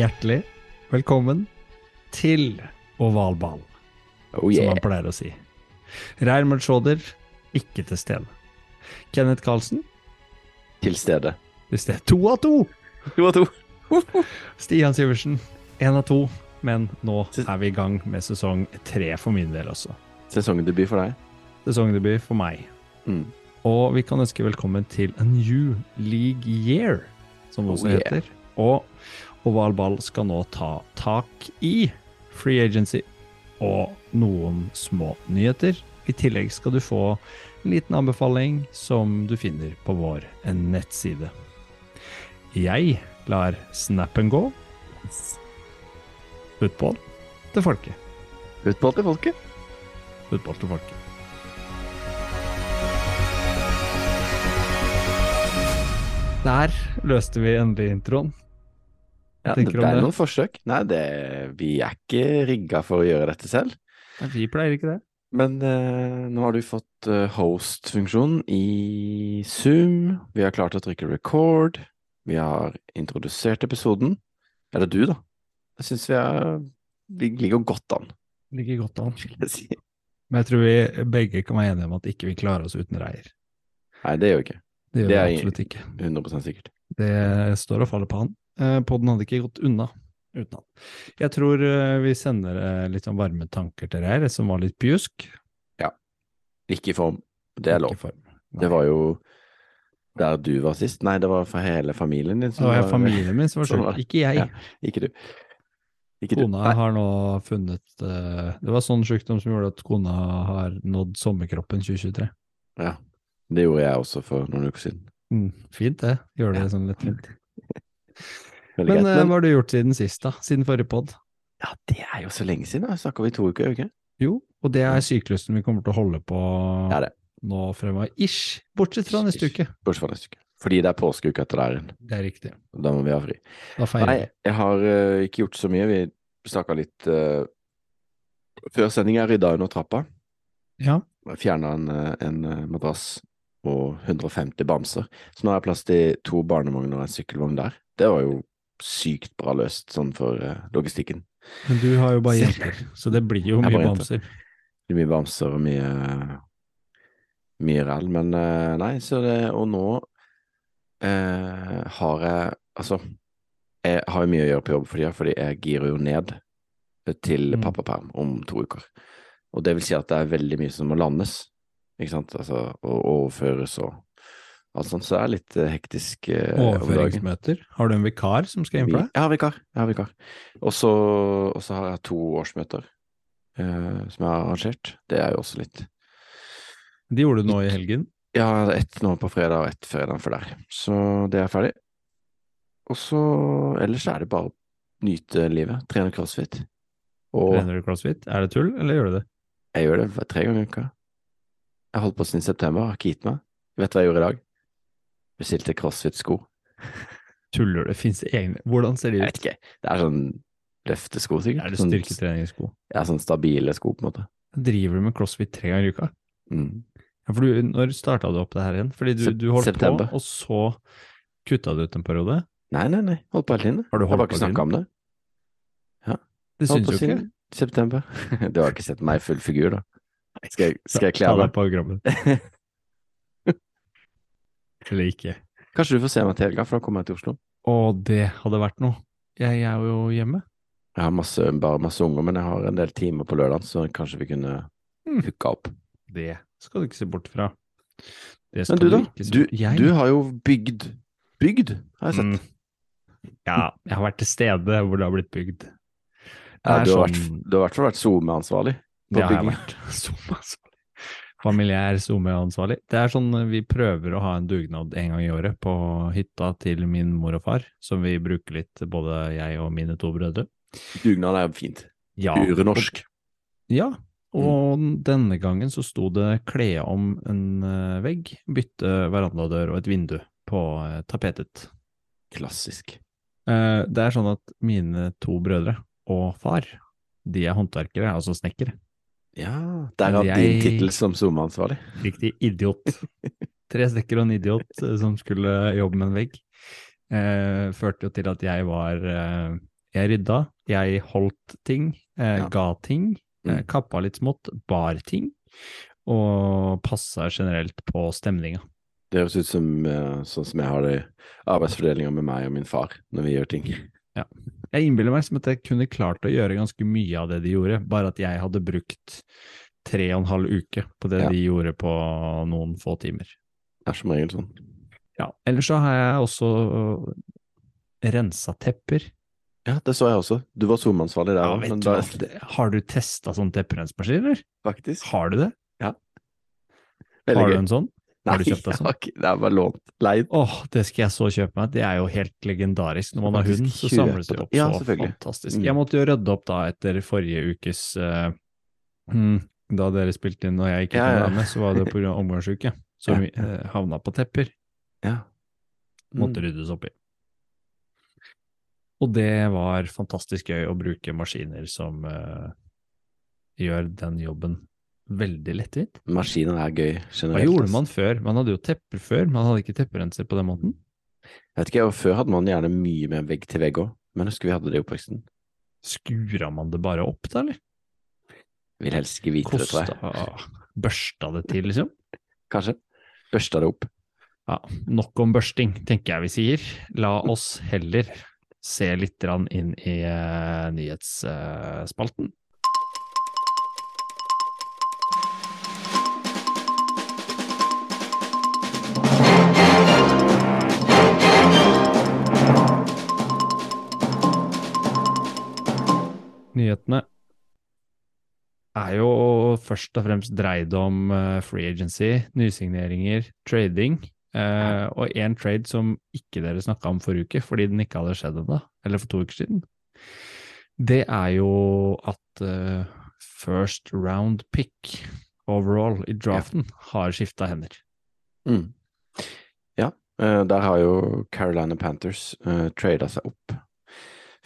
Hjertelig velkommen til ovalball, Oh som man pleier å si. Reirmund Sjåder, ikke til stede. Kenneth Karlsen, Til stede. til stede. To av to! To av to. Stian Sivertsen, én av to. Men nå er vi i gang med sesong tre for min del også. Sesongdebut for deg. Sesongdebut for meg. Mm. Og vi kan ønske velkommen til a new league year, som det også yeah. heter. Og Oval Ball skal nå ta tak i free agency og noen små nyheter. I tillegg skal du få en liten anbefaling som du finner på vår nettside. Jeg lar snappen gå. Football til folket. Football til folket. Football til folket. Der løste vi endelig introen. Ja, det ble det? noen forsøk. Nei, det, vi er ikke rigga for å gjøre dette selv. Men Vi pleier ikke det. Men eh, nå har du fått eh, host-funksjon i Zoom. Vi har klart å trykke record. Vi har introdusert episoden. Eller du, da. Jeg syns vi er Vi ligger godt an, Ligger godt an. jeg si. Men jeg tror vi begge kan være enige om at ikke vi klarer oss uten Reier. Nei, det gjør vi ikke. Det gjør Det vi absolutt ikke. 100% sikkert. Det står og faller på han. Eh, Podden hadde ikke gått unna uten han. Jeg tror eh, vi sender eh, litt sånn varme tanker til deg, som var litt pjusk. Ikke i form. Det er lov. Det var jo der du var sist. Nei, det var for hele familien din. Det var familien min som var sjuk, ikke jeg. Ja. Ikke du. Ikke du. Kona Nei, har nå funnet Det var sånn sykdom som gjorde at kona har nådd sommerkroppen 2023. ja. Det gjorde jeg også for noen uker siden. Mm, fint det. Gjør det sånn litt fint. Men eh, hva har du gjort siden sist, da? Siden forrige pod? ja, det er jo så lenge siden. da. Snakka vi to uker, gjør vi ikke? Jo, og det er syklusen vi kommer til å holde på Det det. nå fremover. Ish! Bortsett fra neste uke. Bortsett fra neste uke. Fordi det er påskeuke etter der igjen. Det er riktig. Da må vi ha fri. Da feirer Nei, jeg har uh, ikke gjort så mye. Vi snakka litt uh, før sending. Jeg rydda under trappa. Ja. Fjerna en, en madrass og 150 bamser. Så nå har jeg plass til to barnevogner og en sykkelvogn der. Det var jo sykt bra løst sånn for eh, logistikken. Men du har jo bare jenter, så det blir jo mye bamser. Det blir mye bamser og mye mye ræl, men eh, nei, så det Og nå eh, har jeg Altså, jeg har jo mye å gjøre på jobb for tida, fordi jeg girer jo ned til Mm. pappaperm om to uker. Og det vil si at det er veldig mye som må landes, ikke sant, altså, og overføres og alt sånt, så det er litt eh, hektisk eh. Overføringsmøter. Har du en vikar som skal inn for deg? Jeg har vikar. Jeg har vikar. Og så har jeg to årsmøter eh, som jeg har arrangert. Det er jo også litt De gjorde du nå i helgen. Ja, ett nå på fredag og ett fredag for der. Så det er ferdig. Og så ellers er det bare å nyte livet. Trene crossfit. Og Trener du crossfit? Er det tull, eller gjør du det? jeg gjør det tre ganger i uka. Jeg holdt på siden september, har ikke gitt meg. Vet du hva jeg gjorde i dag? Bestilte crossfit-sko. Tuller du? Fins det egne Hvordan ser de Jeg vet ikke. Det er sånn løftesko, sikkert. Er det Sånn- styrketreningssko? Ja, sånn stabile sko, på en måte. Driver du med crossfit tre ganger i uka? Mm. Ja, for du, når starta du opp det her igjen? Fordi du, du holdt september. på, og så kutta du ut en periode? Nei, nei, nei. Holdt på hele tiden. Har du jeg har bare ikke snakka om det. Ja. Det Holdt syns på jo ikke. September. Du har ikke sett meg i full figur, da. Skal jeg, skal jeg kle Ta av deg meg? på programmet. Eller ikke. Kanskje du får se meg til helga, for da kommer jeg til Oslo. Å, det hadde vært noe. Jeg er jo hjemme. Jeg har masse, bare masse unger, men jeg har en del timer på lørdag, så kanskje vi kunne Mm. hooka opp. Det skal du ikke se bort fra. Det Men du, da? Du, jeg? du har jo bygd Bygd, har jeg sett. Mm. Ja, jeg har vært til stede hvor det har blitt bygd. Ja, du, har sånn- vært, du har i hvert fall vært SoMe-ansvarlig Det har jeg vært. Masse. Familiær SoMe-ansvarlig. Det er sånn eh, vi prøver å ha en dugnad en gang i året på hytta til min mor og far, som vi bruker litt, både jeg og mine to brødre. Dugnad er fint. Ja, Urenorsk. Ja, og denne gangen så sto det kle om en eh, vegg, bytte verandadør og et vindu på eh, tapetet. Klassisk. Eh, det er sånn at mine to brødre og far, de er håndverkere, altså snekkere. Ja, derav Jeg- din tittel som SoMe-ansvarlig. Riktig idiot. Tre stekker og en idiot eh, som skulle jobbe med en vegg. Eh, førte jo til at jeg var eh, Jeg rydda, jeg holdt ting, eh, Ja. ga ting, eh, Mm. kappa litt smått, bar ting, og passa generelt på stemninga. Det høres ut som eh, sånn som jeg har det arbeidsfordelinga med meg og min far når vi gjør ting. Jeg innbiller meg som at jeg kunne klart å gjøre ganske mye av det de gjorde, bare at jeg hadde brukt tre og en halv uke på det Ja. de gjorde på noen få timer. Det er som regel sånn. Ja, ellers så har jeg også rensa tepper. Ja, det så jeg også. Du var SoMe-ansvarlig der Ja, òg, du da? Det- Har du testa sånn tepperensmaskin, eller? faktisk Har du det? veldig har du gøy. en sånn? Har du Nei, kjøpt det sånn? ikke- Det er bare lånt. Leid. Åh, det skal jeg så kjøpe meg. Det er jo helt legendarisk. Når man har hund, så samles det opp Ja, så fantastisk. Mm. Jeg måtte jo rydde opp da etter forrige ukes hmm, Da dere spilte inn og jeg ikke kunne være med, så var det pga. omgangsuke. Så vi eh, havna på tepper. Ja. Måtte Mm. ryddes opp i. Og det var fantastisk gøy å bruke maskiner som uh, gjør den jobben veldig lettvint. Maskiner er gøy Hva gjorde man før? Man hadde jo tepper før, man hadde ikke tepperenser på den måten. Jeg vet ikke, Før hadde man gjerne mye mer vegg til vegg òg, men husker vi hadde det i oppveksten. Skura man det bare opp, da, eller? Vil helst ikke vite det, tror jeg. Børsta det til, liksom? Kanskje. Børsta det opp. Ja, nok om børsting, tenker jeg vi sier. La oss heller se litt inn i eh, nyhetsspalten. Nyhetene er jo først og fremst dreid om eh, free agency, nysigneringer, trading, eh, og én trade som ikke dere snakka om forrige uke, fordi den ikke hadde skjedd ennå, eller for to uker siden. Det er jo at eh, first round pick overall i draften har skifta hender. Mm. Ja, eh, der har jo Carolina Panthers uh, trada seg opp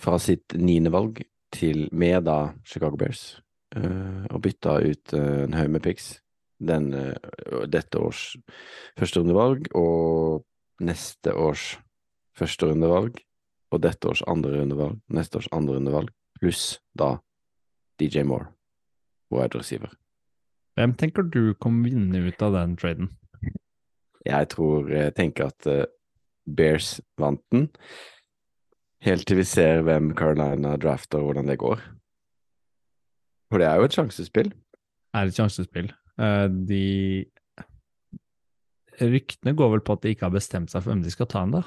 fra sitt niendevalg til med da Chicago Bears, uh, og bytta ut uh, en haug med picks. Den, eh, dette års førsterundevalg og neste års førsterundevalg og dette års andre rundevalg, neste års andre rundevalg, pluss da DJ Moore, wide receiver. Hvem tenker du kom vinne ut av den traden? Jeg tror, jeg tenker at Bears vant den, helt til vi ser hvem Carolina drafter og hvordan det går. For det er jo et sjansespill. Er et sjansespill. Eh, de Ryktene går vel på at de ikke har bestemt seg for hvem de skal ta ennå.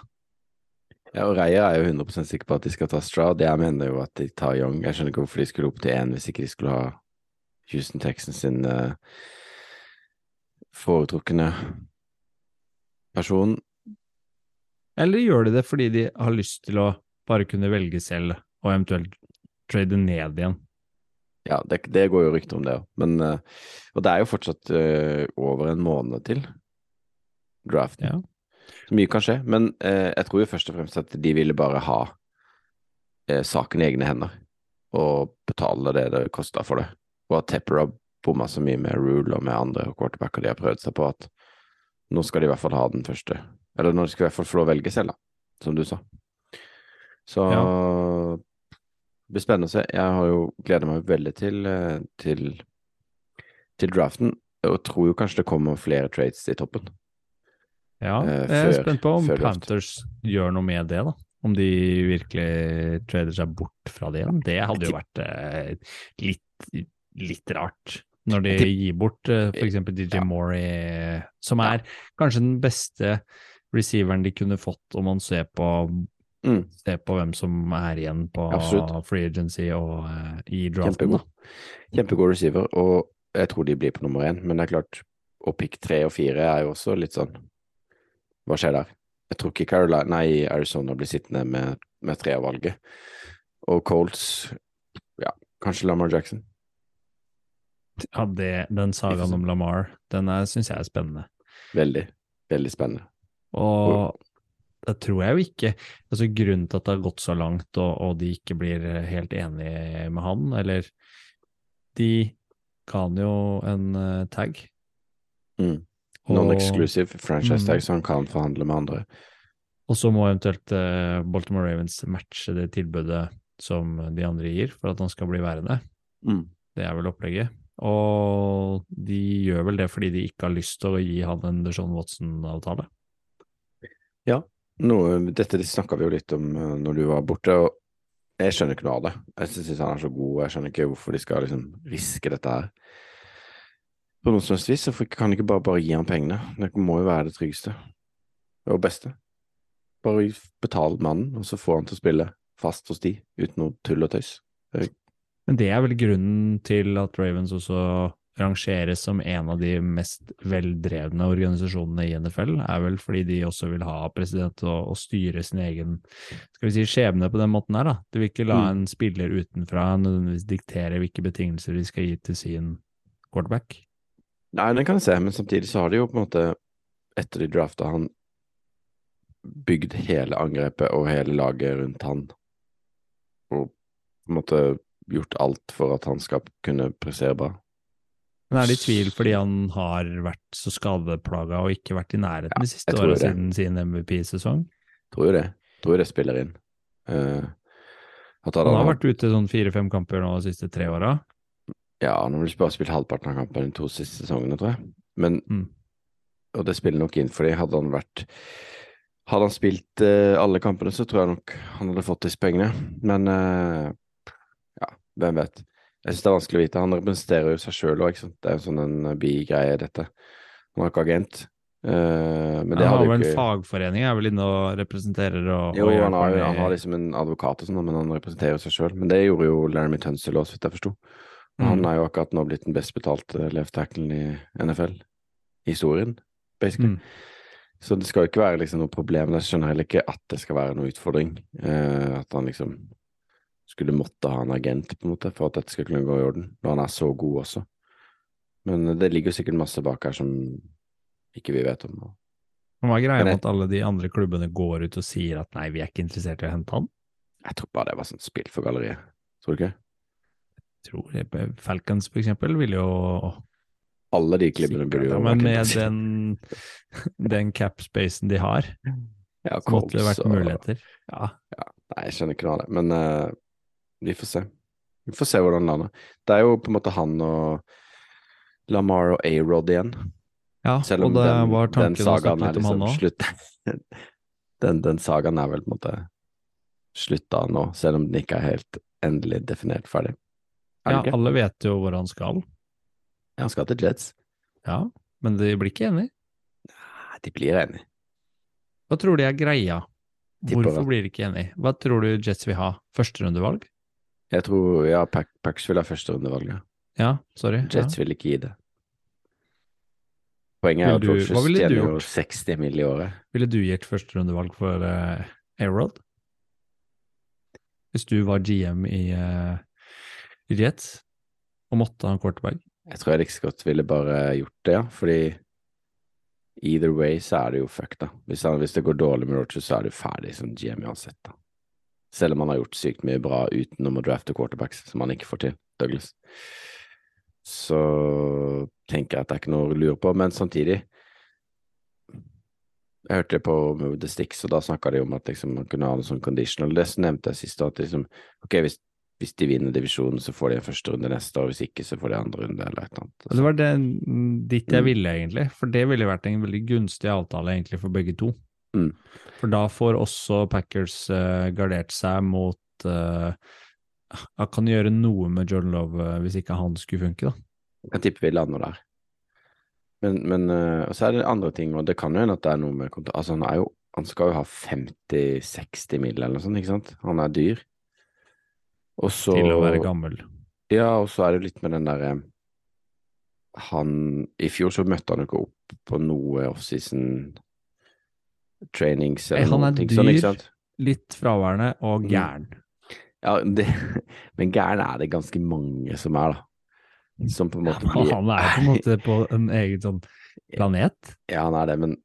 Ja, og Reier er jo 100 sikker på at de skal ta Stroud. Jeg mener jo at de tar Young. Jeg skjønner ikke hvorfor de skulle opp til én hvis ikke de skulle ha Houston Texans sin eh, foretrukne person. Eller gjør de det fordi de har lyst til å bare kunne velge selv, og eventuelt trade ned igjen? Ja, det, det går jo rykter om det òg. Eh, Og det er jo fortsatt uh, over en måned til draften. Ja. Så mye kan skje. Men uh, jeg tror jo først og fremst at de ville bare ha uh, saken i egne hender. Og betale det det kosta for det. Og at Tepper har bomma så mye med Rule og med andre quarterbacker de har prøvd seg på, at nå skal de i hvert fall ha den første. Eller nå skal de i hvert fall få lov å velge selv, da. Som du sa. Så det blir spennende å se. Jeg har jo gleder meg veldig til, eh, til, til draften, og tror jo kanskje det kommer flere trades i toppen. Ja, Eh, jeg er spent på om. Panthers gjør noe med det, da. Om de virkelig trader seg bort fra det igjen. Det hadde jo vært eh, litt, litt rart. Når de gir bort eh, for eksempel DJ Ja. Morey, som er kanskje den beste receiveren de kunne fått om man ser på, Mm. Se på hvem som er igjen på Absolutt. free agency og uh, i draften. Kjempegod. Kjempegod receiver, og jeg tror de blir på nummer én. Men det er klart, og pick tre og fire er jo også litt sånn Hva skjer der? Jeg tror ikke Carolina, nei, Arizona blir sittende med, med valget. Og Colts Ja, kanskje Lamar Jackson. Ja, det, den sagaen om Lamar, den syns jeg er spennende. Veldig, veldig spennende. Og det tror jeg jo ikke altså Grunnen til at det har gått så langt, og, og de ikke blir helt enige med han, eller De ga han jo en uh, tag. Mm. Non-exclusive franchise Mm. tag, så han kan forhandle med andre. Og så må eventuelt uh, Baltimore Ravens matche det tilbudet som de andre gir, for at han skal bli værende. Mm. Det er vel opplegget. Og de gjør vel det fordi de ikke har lyst til å gi han en Deshaun Watson-avtale. Noe, dette snakka vi jo litt om eh, når du var borte, og jeg skjønner ikke noe av det. Jeg syns han er så god, og jeg skjønner ikke hvorfor de skal liksom riske dette her. På noe som helst vis, så kan de ikke bare, bare gi han pengene? Det må jo være det tryggeste og beste. Bare betal mannen, og så får han til å spille fast hos de, uten noe tull og tøys. Men det er vel grunnen til at Ravens også rangeres som en av de mest veldrevne organisasjonene i NFL, er vel fordi de også vil ha president og, og styre sin egen skal vi si, skjebne på den måten her. da. De vil ikke la Mm. en spiller utenfra nødvendigvis diktere hvilke betingelser de skal gi til sin quarterback. Nei, den kan jeg se, men samtidig så har de jo på en måte, etter de drafta han, bygd hele angrepet og hele laget rundt han, og på en måte gjort alt for at han skal kunne pressere bra. Men er det i tvil fordi han har vært så skadeplaga og ikke vært i nærheten de siste åra siden sin MVP-sesong? Tror jo det. Tror jo det spiller inn. Uh, Han har vært ute sånn fire-fem kamper nå de siste tre åra. Ja, han har vel bare spilt halvparten av kampene de to siste sesongene, tror jeg. Men, Mm. Og det spiller nok inn, fordi hadde han vært Hadde han spilt uh, alle kampene, så tror jeg nok han hadde fått disse pengene. Men uh, ja, hvem vet. Jeg syns det er vanskelig å vite. Han representerer jo seg sjøl òg, ikke. Det er jo sånn en bigreie, dette. Han var ikke agent. Uh, men det han har jo vel en ikke fagforening, er vel inne og representerer og, Jo, og han har, han har liksom en advokat og sånn, men han representerer seg sjøl. Men det gjorde jo Laramie Tunsil også, så vidt jeg forsto. Mm. Han er jo akkurat nå blitt den best betalte left tacklen i NFL. Historien, basically. Mm. Så det skal jo ikke være liksom noe problem. Jeg skjønner heller ikke at det skal være noe utfordring. Uh, at han liksom skulle måtte ha en agent, på en måte, for at dette skal kunne gå i orden. Når han er så god også. Men det ligger jo sikkert masse bak her som ikke vi vet om. Men Hva er greia med at alle de andre klubbene går ut og sier at nei, vi er ikke interessert i å hente han? Jeg tror bare det var sånn spill for galleriet. Tror du ikke? Jeg tror det- Falcons for eksempel vil jo Alle de klubbene burde jo ja, Men med den, den cap-spacen de har, Ja, så måtte det vært muligheter. Ja, Nei, jeg skjønner ikke noe av det, men eh, vi får se. Vi får se hvordan det lander. Det er jo på en måte han og Lamar og A-Rod igjen. ja Selv om og det den, var tanken å sagaen er liksom slutt. den, den sagaen er vel på en måte slutta nå, selv om den ikke er helt endelig definert ferdig. Er Ja, ikke? alle vet jo hvor han skal. Ja, han skal til Jets. Ja, men de blir ikke enige. Nei, de blir enige. Hva tror de er greia? Hvorfor blir de ikke enige? Hva tror du Jets vil ha? Førsterundevalg? Jeg tror ja, Pax, vil ha førsterundevalget. Ja, sorry. Jets vil ikke gi det. Poenget er at du tjener jo 60 mill. i året. Ville du gitt førsterundevalg for uh, Aerod? Hvis du var GM i, uh, i Jets og måtte ha en quarterback? Jeg tror jeg like godt ville bare gjort det, ja. Fordi either way så er det jo fuck, da. Hvis, han, hvis det går dårlig med Rogers, så er du ferdig som GM uansett, da. Selv om han har gjort sykt mye bra utenom å drafte quarterbacks, som han ikke får til, Douglas. Så tenker jeg at det er ikke noe å lure på, men samtidig Jeg hørte på the Sticks, og da snakka de om at liksom, man kunne ha noe sånn conditional. Det nevnte jeg sist, at liksom, ok, hvis, hvis de vinner divisjonen, så får de en første runde neste år, hvis ikke, så får de andre runde, eller et eller annet. Det var det, dit jeg Mm. ville, egentlig. For det ville vært en veldig gunstig avtale egentlig for begge to. Mm. For da får også Packers uh, gardert seg mot uh, Kan gjøre noe med Jordan Love uh, hvis ikke han skulle funke, da. Jeg tipper vi lander der. Men, men uh, så er det andre ting, og det kan jo hende at det er noe med kontra... Altså, han er jo Han skal jo ha 50-60 mil eller noe sånt, ikke sant? Han er dyr. Og så Til å være gammel. Ja, og så er det litt med den derre han I fjor så møtte han jo ikke opp på noe offseason trainings eller han er sånn, dyr. sant? Litt fraværende og Mhm. gæren. Ja, det, men gæren er det ganske mange som er, da. Som på en måte Ja, han er på en måte på en egen sånn planet. Ja, han er det, men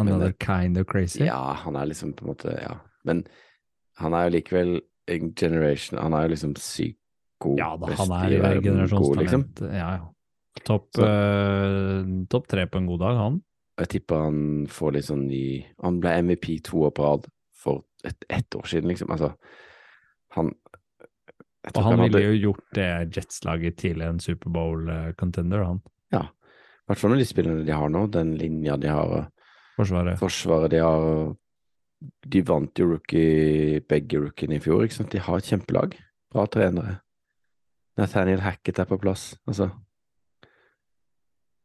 Another kind of crazy. Ja, han er liksom på en måte Ja. Men han er jo likevel en generation Han er jo liksom god. Ja da, han er jo generasjonstalent. liksom. Ja, ja. Topp uh, top topp tre på en god dag, han. Jeg tipper han får litt sånn ny Han ble MVP to år på rad for et, ett år siden, liksom. Altså, han Og han ikke ville jo gjort det Jets-laget til en Superbowl-contender, han. Ja. I hvert fall med de spillene de har nå, den linja de har, Forsvaret. forsvaret de har. De vant jo rookie, begge rookiene i fjor, ikke sant. De har et kjempelag. Bra trenere. Nathaniel Hackett er på plass, altså.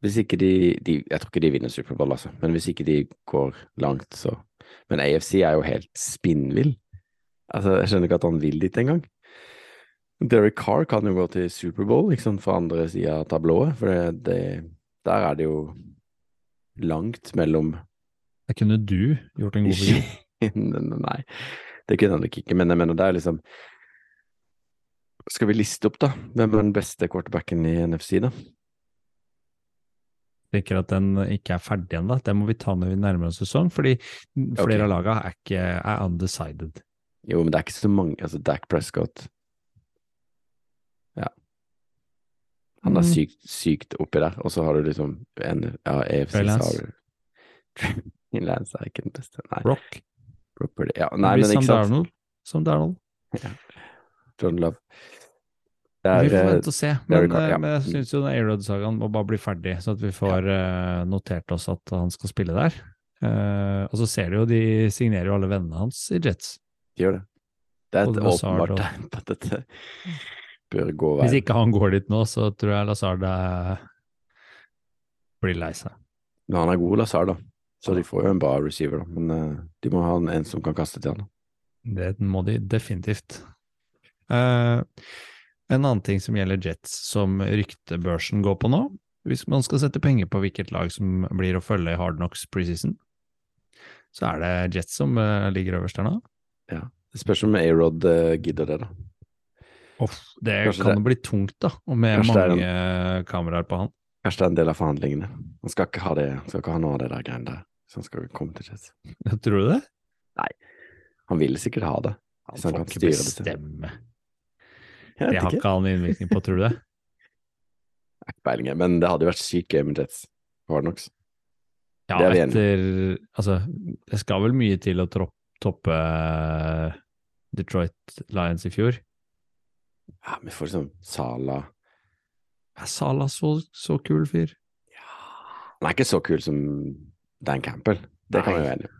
Hvis ikke de, de Jeg tror ikke de vinner Superbowl, altså, men hvis ikke de går langt, så Men AFC er jo helt spinnvill. Altså, jeg skjønner ikke at han vil dit engang. Derek Carr kan jo gå til Superbowl, liksom, fra andre sida av tablået, for det, det, der er det jo langt mellom Det kunne du gjort en god figur. Nei, det kunne han nok ikke, men jeg mener det er liksom Skal vi liste opp, da? Hvem er den beste quarterbacken i NFC, da? Tenker at den ikke er ferdig ennå. Det må vi ta når vi nærmer oss sesong, fordi flere av lagene er, ikke, er undecided. Jo, men det er ikke så mange Altså, Dak Prescott Ja. Han er Mm. sykt, sykt oppi der, og så har du liksom en Ja, EFC Lance. er ikke den beste. Nei. Rock. Ja, nei, men ikke sant. Darnold. Som Darnold. John Love. Det vi er, får eh, vente og se. er Men, eh, ja. men jeg syns jo A-Rod-sagaen må bare bli ferdig, så at vi får eh, notert oss at han skal spille der. Uh, og så ser du jo, de signerer jo alle vennene hans i Jets. de gjør det. Det er et åpenbart tegn på at dette bør gå Hvis ikke han går dit nå, så tror jeg Lazard eh, blir lei seg. Men han er god, Lazard, da. Så de får jo en bra receiver, da. Men uh, de må ha en, en som kan kaste til han. da. Det må de definitivt. Eh, en annen ting som gjelder Jets, som ryktebørsen går på nå, hvis man skal sette penger på hvilket lag som blir å følge i Hard Knocks preseason, så er det Jets som eh, ligger øverst der nå. Det spørs om A-Rod eh, gidder det, da. Uff, det Kanskje kan det- bli tungt, da, og med mange er mange kameraer på han. Kanskje det er en del av forhandlingene. Han skal ikke ha det, skal ikke ha noe av det der greiene der. Så han skal komme til Jets. Tror du det? Nei, Han vil sikkert ha det. Han han får ikke bestemme. Det har ikke. han innvirkning på, tror du det? Ikke peiling, men det hadde jo vært sykt gøy med Jets. det nok? Ja, Det er vi etter Altså, det skal vel mye til å toppe eh, Detroit Lions i fjor. Ja, men for liksom Sala Er Salah så, så kul fyr? Ja Han er ikke så kul som Dan Campbell, det kan vi være enige om.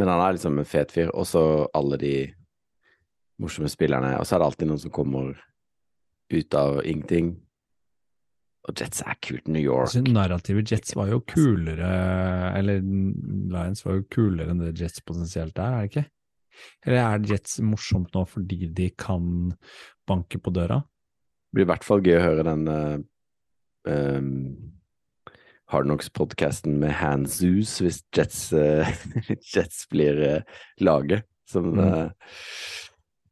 Men han er liksom en fet fyr. Og så alle de morsomme spillerne. Og så er det alltid noen som kommer ut av ingenting. Og Jets er kult. New York. Altså, narrativet Jets var jo kulere Eller Lions var jo kulere enn det Jets potensielt er, er det ikke? Eller er Jets morsomt nå fordi de kan banke på døra? Det blir i hvert fall gøy å høre den uh, um, Hardknocks-podkasten med Hans Zoos hvis Jets, uh, Jets blir uh, laget som, Mm. eh,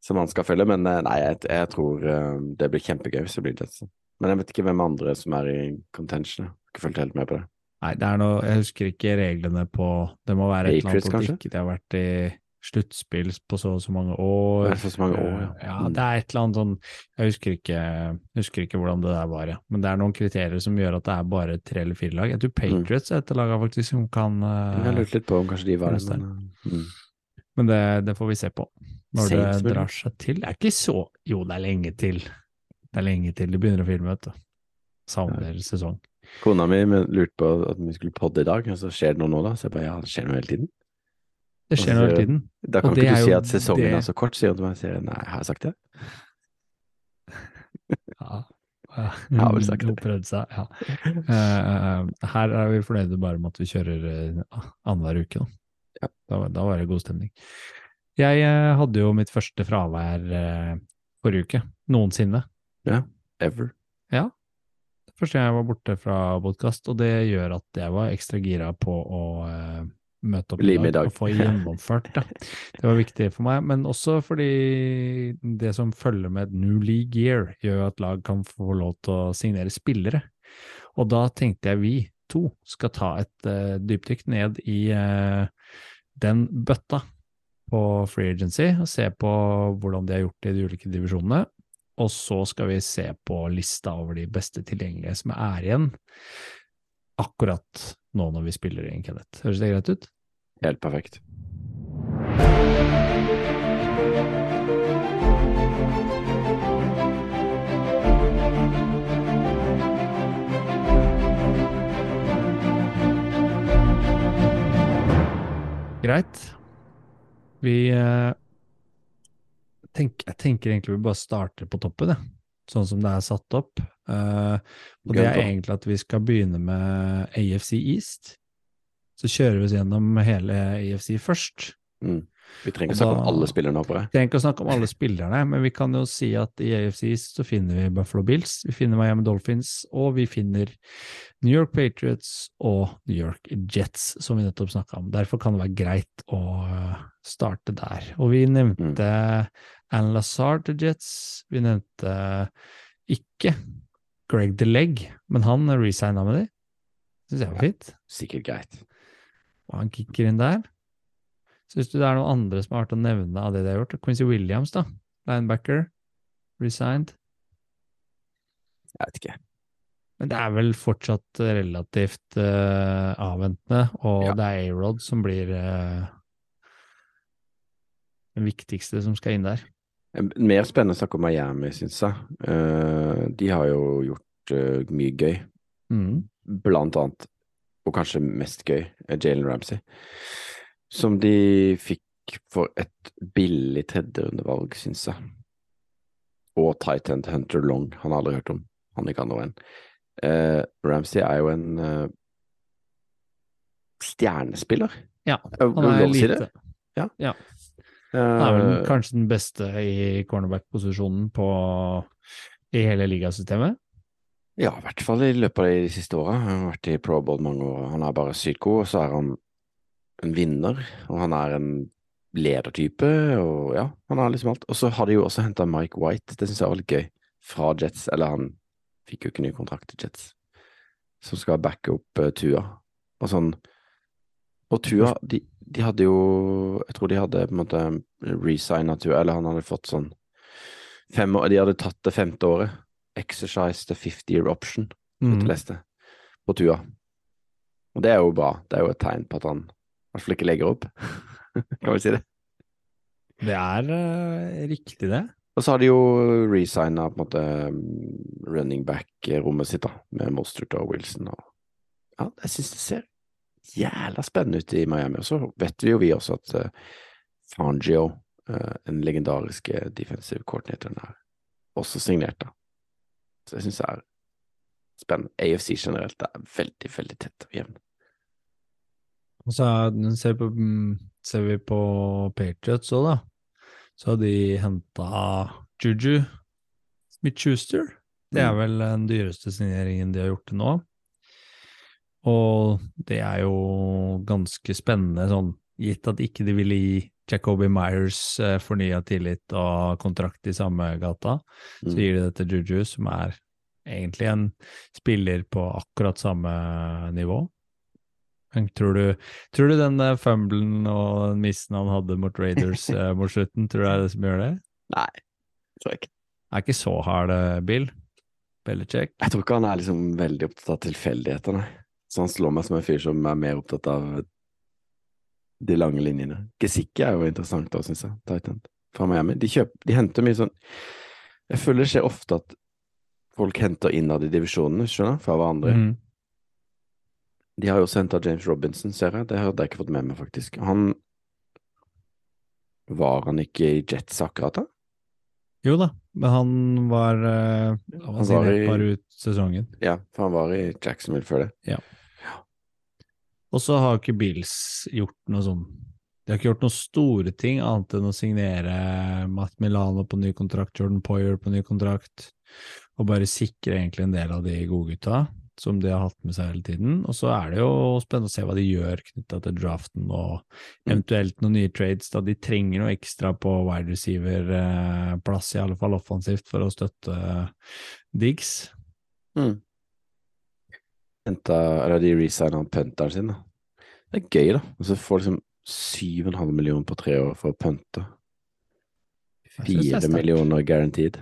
som han skal følge. Men eh, nei, jeg, jeg tror eh, det blir kjempegøy hvis det blir Jetson. Men jeg vet ikke hvem andre som er i contention. Jeg har ikke fulgt helt med på det. Nei, det er noe Jeg husker ikke reglene på Det må være et eller annet politikk. Det har vært i sluttspill på så og så mange år. Det er så mange år, ja. Ja, Mm. det er et eller annet sånn Jeg husker ikke, husker ikke hvordan det der var, ja. Men det er noen kriterier som gjør at det er bare tre eller fire lag. Jeg tror Patriots er et lag faktisk som kan Jeg har eh, lurt litt på om kanskje de var det, men eh, mm. Men det, det får vi se på når det drar seg til. Det er ikke så Jo, det er lenge til. Det er lenge til de begynner å filme, vet du. Savner sesong. Kona mi lurte på at vi skulle podde i dag, og så skjer det noe nå, da. Så jeg bare ja, det skjer noe hele tiden. Det skjer noe hele tiden. Da kan Og ikke du si at sesongen det- er så kort, sier hun til meg. Sier nei, har jeg sagt det? Ja. Ja, Jeg har vel sagt det. Seg, ja. uh, her er vi fornøyde bare med at vi kjører uh, annenhver uke. Da. Ja. Da, da var det god stemning. Jeg eh, hadde jo mitt første fravær eh, forrige uke, noensinne. Ja. Ever. Ja, Første gang jeg var borte fra podkast, og det gjør at jeg var ekstra gira på å uh, møte opp i dag og få gjennomført det. Det var viktig for meg, men også fordi det som følger med et New League Year, gjør at lag kan få lov til å signere spillere. Og da tenkte jeg vi to skal ta et uh, dypdykk ned i uh, den bøtta på Free Agency og se på hvordan de har gjort det i de ulike divisjonene. Og så skal vi se på lista over de beste tilgjengelige som er igjen akkurat nå når vi spiller inn, Kenneth. Høres det greit ut? Helt perfekt. Greit. Vi eh, tenk, Jeg tenker egentlig vi bare starter på toppen, jeg. Sånn som det er satt opp. Eh, og det er egentlig at vi skal begynne med AFC East. Så kjører vi oss gjennom hele AFC først. Mm. Vi trenger ikke snakke om alle spillerne, håper jeg. Trenger ikke å snakke om alle spillerne, men vi kan jo si at i AFC så finner vi Buffalo Bills, vi finner Miami Dolphins, og vi finner New York Patriots og New York Jets, som vi nettopp snakka om. Derfor kan det være greit å øh, starte der. Og vi nevnte Anne Lazard til Jets, vi nevnte ikke Greg DeLegg, men han resigna med de. Syns jeg var fint. Sikkert greit. Og han kicker inn der. Syns du det er noen andre som har vært å nevne av det de har gjort? Quincy Williams, da. Linebacker. Resigned. Jeg vet ikke. Men det er vel fortsatt relativt uh, avventende, og Ja. det er A-Rod som blir uh, den viktigste som skal inn der. Mer spennende å snakke om Miami, syns jeg. Uh, de har jo gjort uh, mye gøy. Mm. Blant annet, og kanskje mest gøy, Jalen Ramsey. Som de fikk for et billig tredjerundevalg, syns jeg. Og tight end Hunter Long, han har aldri hørt om. Han ikke han en. Uh, Ramsey er jo en uh, stjernespiller. Ja, Er han er det lov si det? lite. Ja. Han er vel Eh, kanskje den beste i cornerback-posisjonen i hele ligasystemet. Ja, i hvert fall i løpet av de siste åra. Han har vært i Pro Bowl mange år. Han er bare sykt god, og så er han en vinner. Og han er en ledertype, og ja, han har liksom alt. Og så har de jo også henta Mike White, det syns jeg var litt gøy, fra Jets. Eller han fikk jo ikke ny kontrakt til Jets, som skal backe opp uh, Tua. Og sånn Og Tua, de, de hadde jo Jeg tror de hadde på en måte resigna Tua, eller han hadde fått sånn fem år De hadde tatt det femte året. Exercise the 50 year option, Mm. leste, på Tua. Og det er jo bra. Det er jo et tegn på at han i hvert fall ikke legger opp. kan vi si det. Det er uh, riktig, det. Og så har de jo resigna på en måte mm, running back-rommet sitt, da, med Mostert og Wilson. Og... Ja, jeg syns det ser jævla spennende ut i Miami. Og så vet vi jo vi også at uh, Fangio, uh, den legendariske defensive coordinatoren, er også signert, da. Så jeg syns det er spennende. AFC generelt er veldig, veldig tett og jevn. Og så er- ser, vi på, mm, ser vi på Patriots òg, da. Så har de henta Juju Smith-Schuster. Det er Mm. vel den dyreste signeringen de har gjort til nå. Og det er jo ganske spennende, sånn gitt at ikke de ville gi Jacoby Myers eh, fornya tillit og kontrakt i samme gata, så Mm. gir de det til Juju, som er egentlig en spiller på akkurat samme nivå. Tror du, tror du den fumblen og den missen han hadde mot Raiders eh, mot slutten, tror du det er det som gjør det? Nei, tror jeg ikke. Er ikke så hard, eh, Bill. Belichick. Jeg tror ikke han er liksom veldig opptatt av tilfeldigheter, nei. Så han slår meg som en fyr som er mer opptatt av de lange linjene. Gesicki er jo interessant da, syns jeg. Titan fra Miami. De, kjøper, de henter mye sånn Jeg føler det skjer ofte at folk henter innad i divisjonene, skjønner du, fra hverandre. Mhm. De har jo også henta James Robinson, ser jeg. Det hadde jeg ikke fått med meg, faktisk. Han Var han ikke i Jets akkurat da? Jo da, men han var uh, Han Han var i- bare ut sesongen. Ja, for han var i Jacksonville før det. Og så har ikke Bills gjort noe sånn De har ikke gjort noen store ting, annet enn å signere Matt Milano på ny kontrakt, Jordan Poyer på ny kontrakt, og bare sikre egentlig en del av de godgutta som de har hatt med seg hele tiden. Og så er det jo spennende å se hva de gjør knytta til draften og eventuelt noen nye trades. da De trenger noe ekstra på wide receiver-plass, i alle fall offensivt, for å støtte Diggs. Mm. Henta Eller de resigna punteren sin, da. Det er gøy, da. Og så får liksom 7,5 millioner på tre år for å punte. Fire millioner guaranteed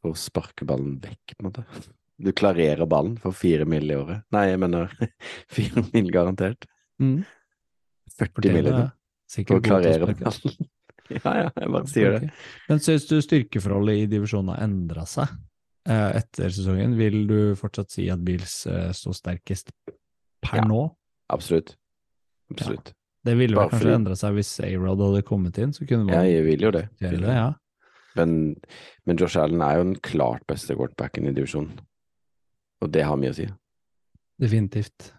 for å sparke ballen vekk, på en måte. Du klarerer ballen for fire mil i året. Nei, jeg mener fire mil garantert. Mm. 40 mil Fortjener det. for å klarere ballen. Ja, ja, jeg bare sier det. Men syns du styrkeforholdet i divisjonen har endra seg eh, etter sesongen? Vil du fortsatt si at Bills eh, står sterkest per Ja. nå? Absolutt. Absolutt. Det ville vel kanskje endra seg hvis A-Rod hadde kommet inn, så kunne man Jeg vil jo det. Vil det, ja. Men, men Josh Allen er jo den klart beste quarterbacken i divisjonen. Og det har mye å si. Definitivt.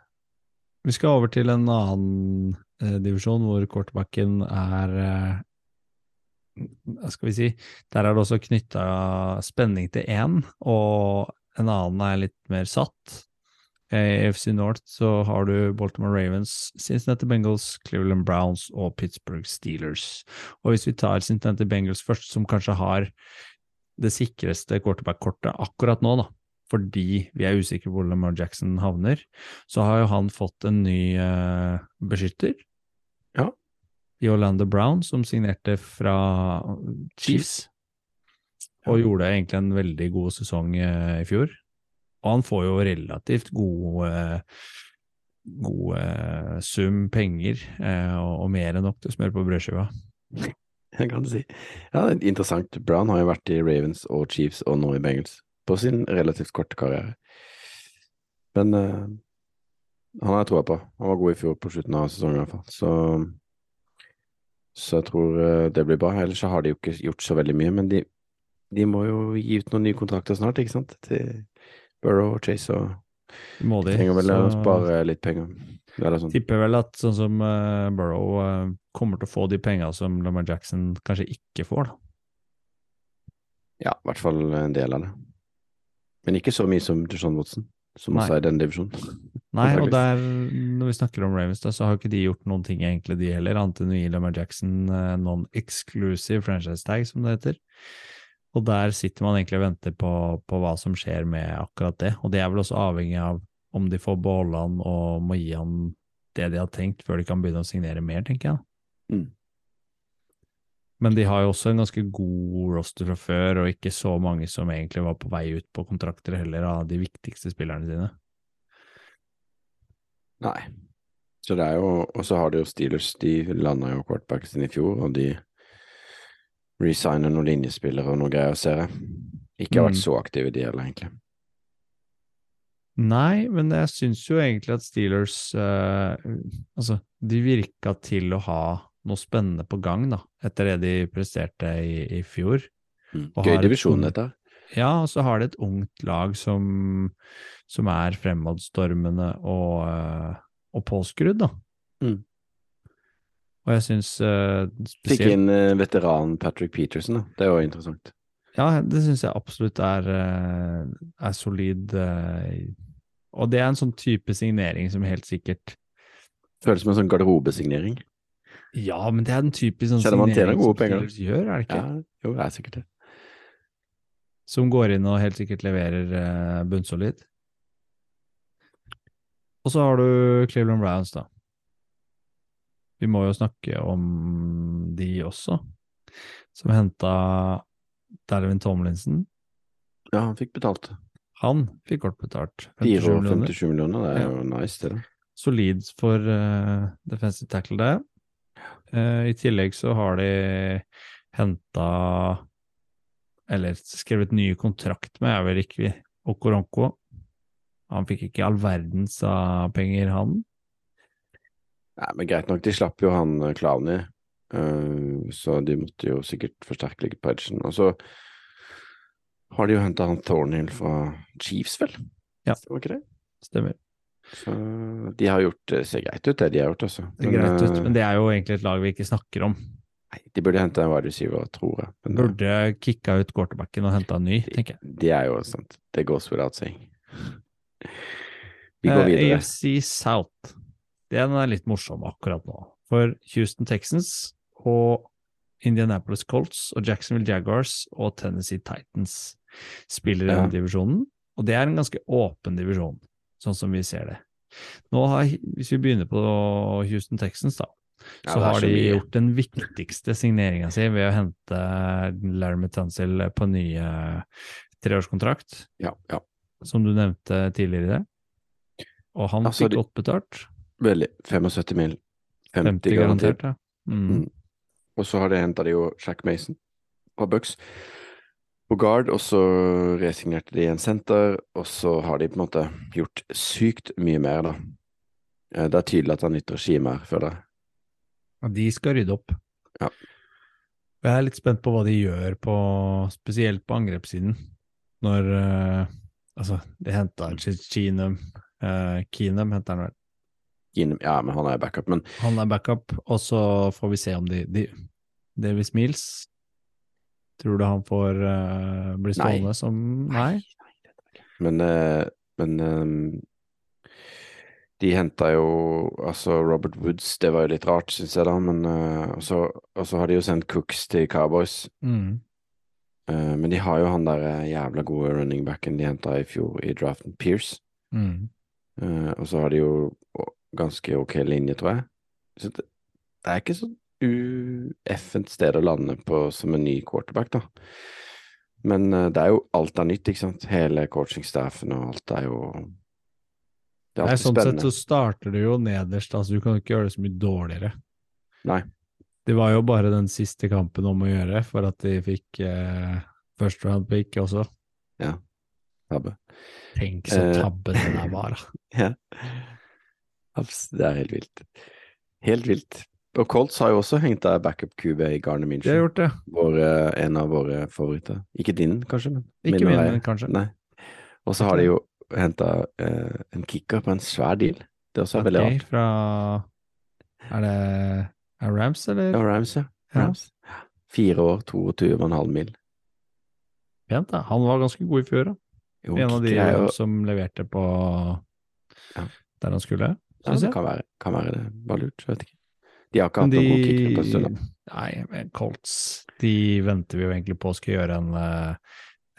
Vi skal over til en annen eh, divisjon hvor quarterbacken er eh, Hva skal vi si Der er det også knytta spenning til én, og en annen er litt mer satt. I FC North så har du Baltimore Ravens, Cincinnati Bengals, Cleveland Browns og Pittsburgh Steelers. Og hvis vi tar Cincinnati Bengals først, som kanskje har det sikreste quarterback-kortet akkurat nå, da, fordi vi er usikre på hvor Lamar Jackson havner, så har jo han fått en ny uh, beskytter. Ja. I Orlando Brown, som signerte fra Chiefs, og gjorde egentlig en veldig god sesong uh, i fjor. Og han får jo relativt god, uh, god uh, sum penger, eh, og, og mer enn nok til å smøre på brødskiva. Jeg kan si. Ja, er interessant. Brown har jo vært i Ravens og Chiefs og nå i Bengals på sin relativt korte karriere. Men uh, han har jeg troa på. Han var god i fjor på slutten av sesongen i hvert fall. Så, så jeg tror eh, det blir bra. Ellers så har de jo ikke gjort så veldig mye, men de, de må jo gi ut noen nye kontrakter snart, ikke sant? Til Burrow og Chase og Må de. trenger vel å spare litt penger. Sånn. Tipper vel at sånn som uh, Burrow uh, kommer til å få de pengene som Lamar Jackson kanskje ikke får, da. Ja, i hvert fall en del av det. Men ikke så mye som Deshaun Watson, som Nei. også er i den divisjonen. Nei, og der, når vi snakker om Ravens, da, så har ikke de gjort noen ting egentlig, de heller, annet enn å gi Lamar Jackson eh, non-exclusive franchise tag, som det heter. Og der sitter man egentlig og venter på, på hva som skjer med akkurat det. Og det er vel også avhengig av om de får beholde han og må gi han det de har tenkt, før de kan begynne å signere mer, tenker jeg. Mm. Men de har jo også en ganske god roster fra før, og ikke så mange som egentlig var på vei ut på kontrakter heller, av de viktigste spillerne sine. Nei. Så det er jo Og så har de jo Steelers. De landa jo quarterbacken sin i fjor, og de resigner noen linjespillere og noe greier, ser jeg. Ikke har vært Mm. så aktive, de heller, egentlig. Nei, men jeg syns jo egentlig at Steelers eh, Altså, de virka til å ha noe spennende på gang, da, etter det de presterte i, i fjor. Mm. Og Gøy divisjon, dette. Ja, og så har de et ungt lag som, som er fremadstormende og, eh, og påskrudd, da. Mm. Og jeg syns uh, Fikk inn uh, veteranen Patrick Peterson, da. Det er jo interessant. Ja, det syns jeg absolutt er, eh, er solid. eh, Og det er en sånn type signering som helt sikkert Føles som en sånn garderobesignering. Ja, men det er den typiske sånn Selv om tjener gode som penger, da. Gjør, er det ikke? Ja, jo, det er sikkert det. Som går inn og helt sikkert leverer eh, bunnsolid. Og så har du Cleveland Browns, da. Vi må jo snakke om de også, som henta Dervin Tomlinson. Ja, han fikk betalt. Han fikk godt betalt. 4 57 millioner. millioner, det er jo nice, det. solid for uh, defensive tackle, det. Eh, I tillegg så har de henta Eller skrevet ny kontrakt med, er vel ikke Okoronko. Han fikk ikke all verdens av penger, han. Nei, men greit nok, de slapp jo han eh, Clowney, eh, så de måtte jo sikkert forsterke litt på edgen. Og så har de jo henta han Thornhill fra Chiefs, vel? Ja. Det? Stemmer. Så de har gjort det ser greit ut, det de har gjort, altså. Det ser greit ut, men det er jo egentlig et lag vi ikke snakker om. Nei, de burde hente en wide tror jeg. Men, eh, Burde kicka ut quarterbacken og henta en ny, tenker jeg. Det er jo sant. Det goes without saying. Vi går Eh, videre. AFC South. Den er litt morsom akkurat nå. For Houston Texans og Indianapolis Colts og Jacksonville Jaguars og Tennessee Titans spiller i Ja. den divisjonen. Og det er en ganske åpen divisjon, sånn som vi ser det. Nå har, Hvis vi begynner på Houston Texans, da, Ja, så det er har så de mye. gjort den viktigste signeringa si ved å hente Larry Tunsil på ny eh, treårskontrakt Ja, ja. som du nevnte tidligere i det. Og han Altså, fikk godt betalt. Veldig. 75 mil. 50, 50 garantert. garantert, ja. Mm. Mm. Og så har de henta de jo Jack Mason fra Bucks på guard, og så resignerte de en senter, og så har de på en måte gjort sykt mye mer, da. Eh, Det er tydelig at det er nytt regime her, føler jeg. Ja, de skal rydde opp. Ja. Jeg er litt spent på hva de gjør på, spesielt på angrepssiden. Når uh, Altså, de henta Keenum uh, Keenum henter han vel. Keenum, Ja, men han er backup, men Han er backup, og så får vi se om de, de Davis Mills Tror du han får uh, bli Nei. stående som Nei? Men, uh, men um, de henta jo altså Robert Woods, det var jo litt rart, syns jeg, da, men uh, Og så og så har de jo sendt Cooks til Cowboys. Mm. Eh, men de har jo han der jævla gode running backen de henta i fjor i draften, Pierce. Mm. Eh, og så har de jo ganske ok linje, tror jeg. Så det, det er ikke så ueffent sted å lande på som en ny quarterback, da. Men eh, det er jo alt er nytt, ikke sant. Hele coachingstaffen og alt er jo Det er Nei, alltid sånn sett spennende. så starter det jo nederst, altså du kan jo ikke gjøre det så mye dårligere. Nei. Det var jo bare den siste kampen om å gjøre for at de fikk eh, first round pick også. Tabbe. Tenk så tabben tabbe det der var, da. Ja. Det er helt vilt. Helt vilt. Og Colts har jo også henta backup QB i Garner De har gjort det. Våre, en av våre favoritter. Ikke din, kanskje, men Ikke min min, kanskje. Nei. Og så har de jo henta eh, en kicker på en svær deal. Det er også okay, veldig rart. fra Er det er Rams, eller? Ja, Rams, ja. Ja. Fire år, 22,5 mil. Pent, da. Han var ganske god i fjor, da. Jo, En av de jo som leverte på Ja. der han skulle, ja, syns jeg. kan være, kan være det. Bare lurt, jeg vet ikke. De har ikke hatt noen gode kickere på en stund. Nei, men Colts De venter vi jo egentlig på skal gjøre en, eh,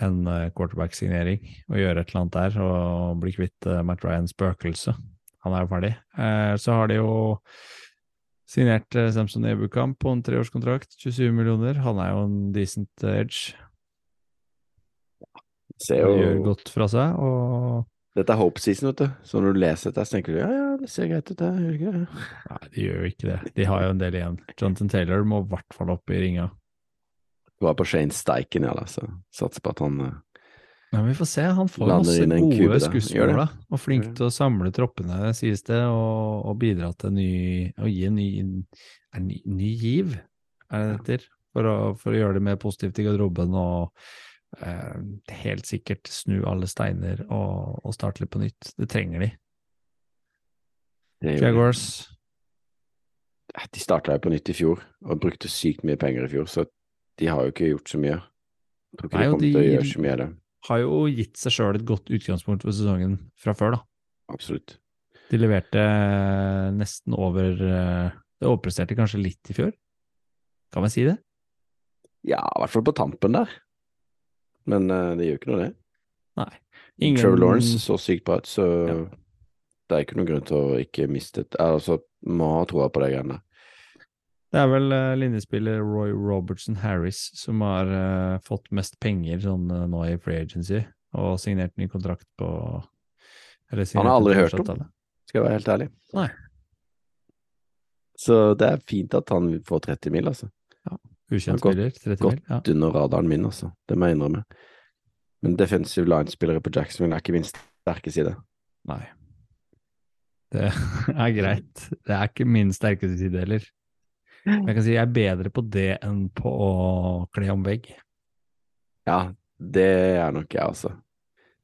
en eh, quarterback-signering og gjøre et eller annet der og bli kvitt eh, Matt Ryans spøkelse. Han er jo ferdig. Eh, Så har de jo signert Samson Ebukamp på en treårskontrakt, 27 millioner. Han er jo en decent edge. Ser Han gjør godt fra seg, og Dette er hope season, vet du. Så når du leser dette, så tenker du ja, ja, det ser greit ut, det. Gjør det ikke? Nei, de gjør jo ikke det. De har jo en del igjen. Jonathan Taylor må i hvert fall opp i ringa. Du var på Shane Steichen, ja, da, så satser på at han eh, Men vi får se. Han får masse gode det. da. Og flink til å samle troppene, sies det, og, og bidra til ny Å gi en ny, ny, ny giv, er det det heter? For for å gjøre det mer positivt i garderoben og helt sikkert snu alle steiner og, og starte litt på nytt. Det trenger de. det Jaguars De starta jo på nytt i fjor, og brukte sykt mye penger i fjor, så de har jo ikke gjort så mye. Jeg tror ikke Nei, de til å gjøre så mye av det. har jo gitt seg sjøl et godt utgangspunkt for sesongen fra før, da. Absolutt. De leverte nesten over eh, Det overpresterte kanskje litt i fjor? Kan man si det? Ja, i hvert fall på tampen der. Men uh, det gjør ikke noe, det. Nei. Ingen- Trevor Lawrence så sykt bra ut, så Ja. det er ikke noen grunn til å ikke miste et Altså, må ha troa på de greiene. Det er vel uh, linjespiller Roy Robertson Harris som har uh, fått mest penger sånn uh, nå i free agency, og signert ny kontrakt på eller Han har aldri hørt om. Skal jeg være helt ærlig. Nei. Så det er fint at han får 30 mil, altså. Ukjent Godt- spiller, 30 Godt mil. Ja. under radaren min, altså. Det må jeg innrømme. Men defensive line-spillere på Jacksonville er ikke min sterke side. Nei. Det er greit. Det er ikke min sterkeste side heller. Men jeg kan si jeg er bedre på det enn på å kle om vegg. Ja, det er nok jeg, også.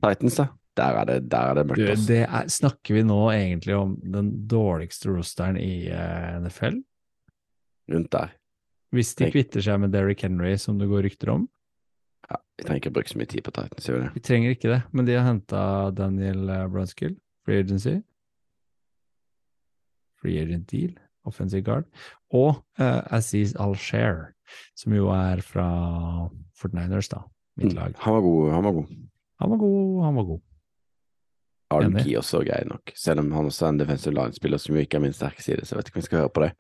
Titans, da. Der er det, der er det mørkt, altså. det er, snakker vi nå egentlig om den dårligste rosteren i eh, NFL? Rundt der. Hvis de kvitter seg med Derrick Henry, som det går rykter om. Ja, vi trenger ikke bruke så mye tid på Titans, gjør vi det? Vi trenger ikke det, men de har henta Daniel eh, Brunskill, free agency. Free agent deal, offensive guard. Og uh, Aziz Al-Share, som jo er fra Fortniners, da. Mitt lag. Han var god, han var god. Han var god, han var god. Arden Key også grei nok, selv om han også er en defensive line-spiller som ikke er min sterke side, så jeg vet ikke om vi skal høre på det.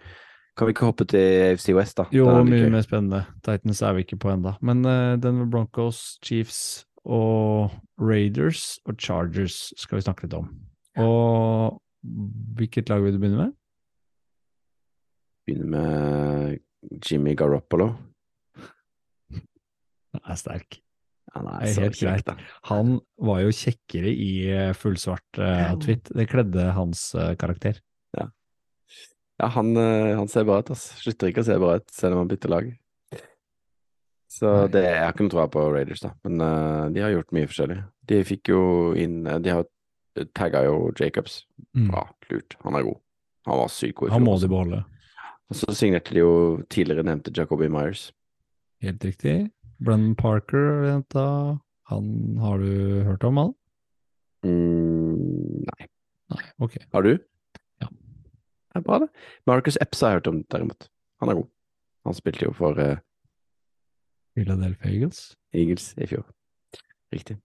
Kan vi ikke hoppe til AFC West, da? Jo, er mye mer spennende. Titans er vi ikke på enda. Men uh, Denver Broncos, Chiefs og Raiders og Chargers skal vi snakke litt om. Og hvilket lag vil du begynne med? Begynner med Jimmy Garoppolo. Han er sterk. Han er er så helt greit. da. Han var jo kjekkere i eh, fullsvart uh, outfit. Det kledde hans uh, karakter. Ja, han, eh, han ser bra ut, ass. Slutter ikke å se bra ut selv om han bytter lag. Så Nei. det, jeg har ikke noe tro på Raiders, da, men uh, de har gjort mye forskjellig. De fikk jo inn eh, De har tagga jo Jacobs. Mm. Bra, lurt. Han er god. Han var sykt god i Han må de beholde. Og så signerte de jo tidligere nevnte Jacoby Myers. Helt riktig. Brennan Parker jenta. Han har du hørt om, han? Mm, nei. Nei, ok. Har du? Er bra, det. Marcus Epps har jeg hørt om, derimot. Han er god. Han spilte jo for uh, Philadelphia Eagles. Eagles i fjor. Riktig.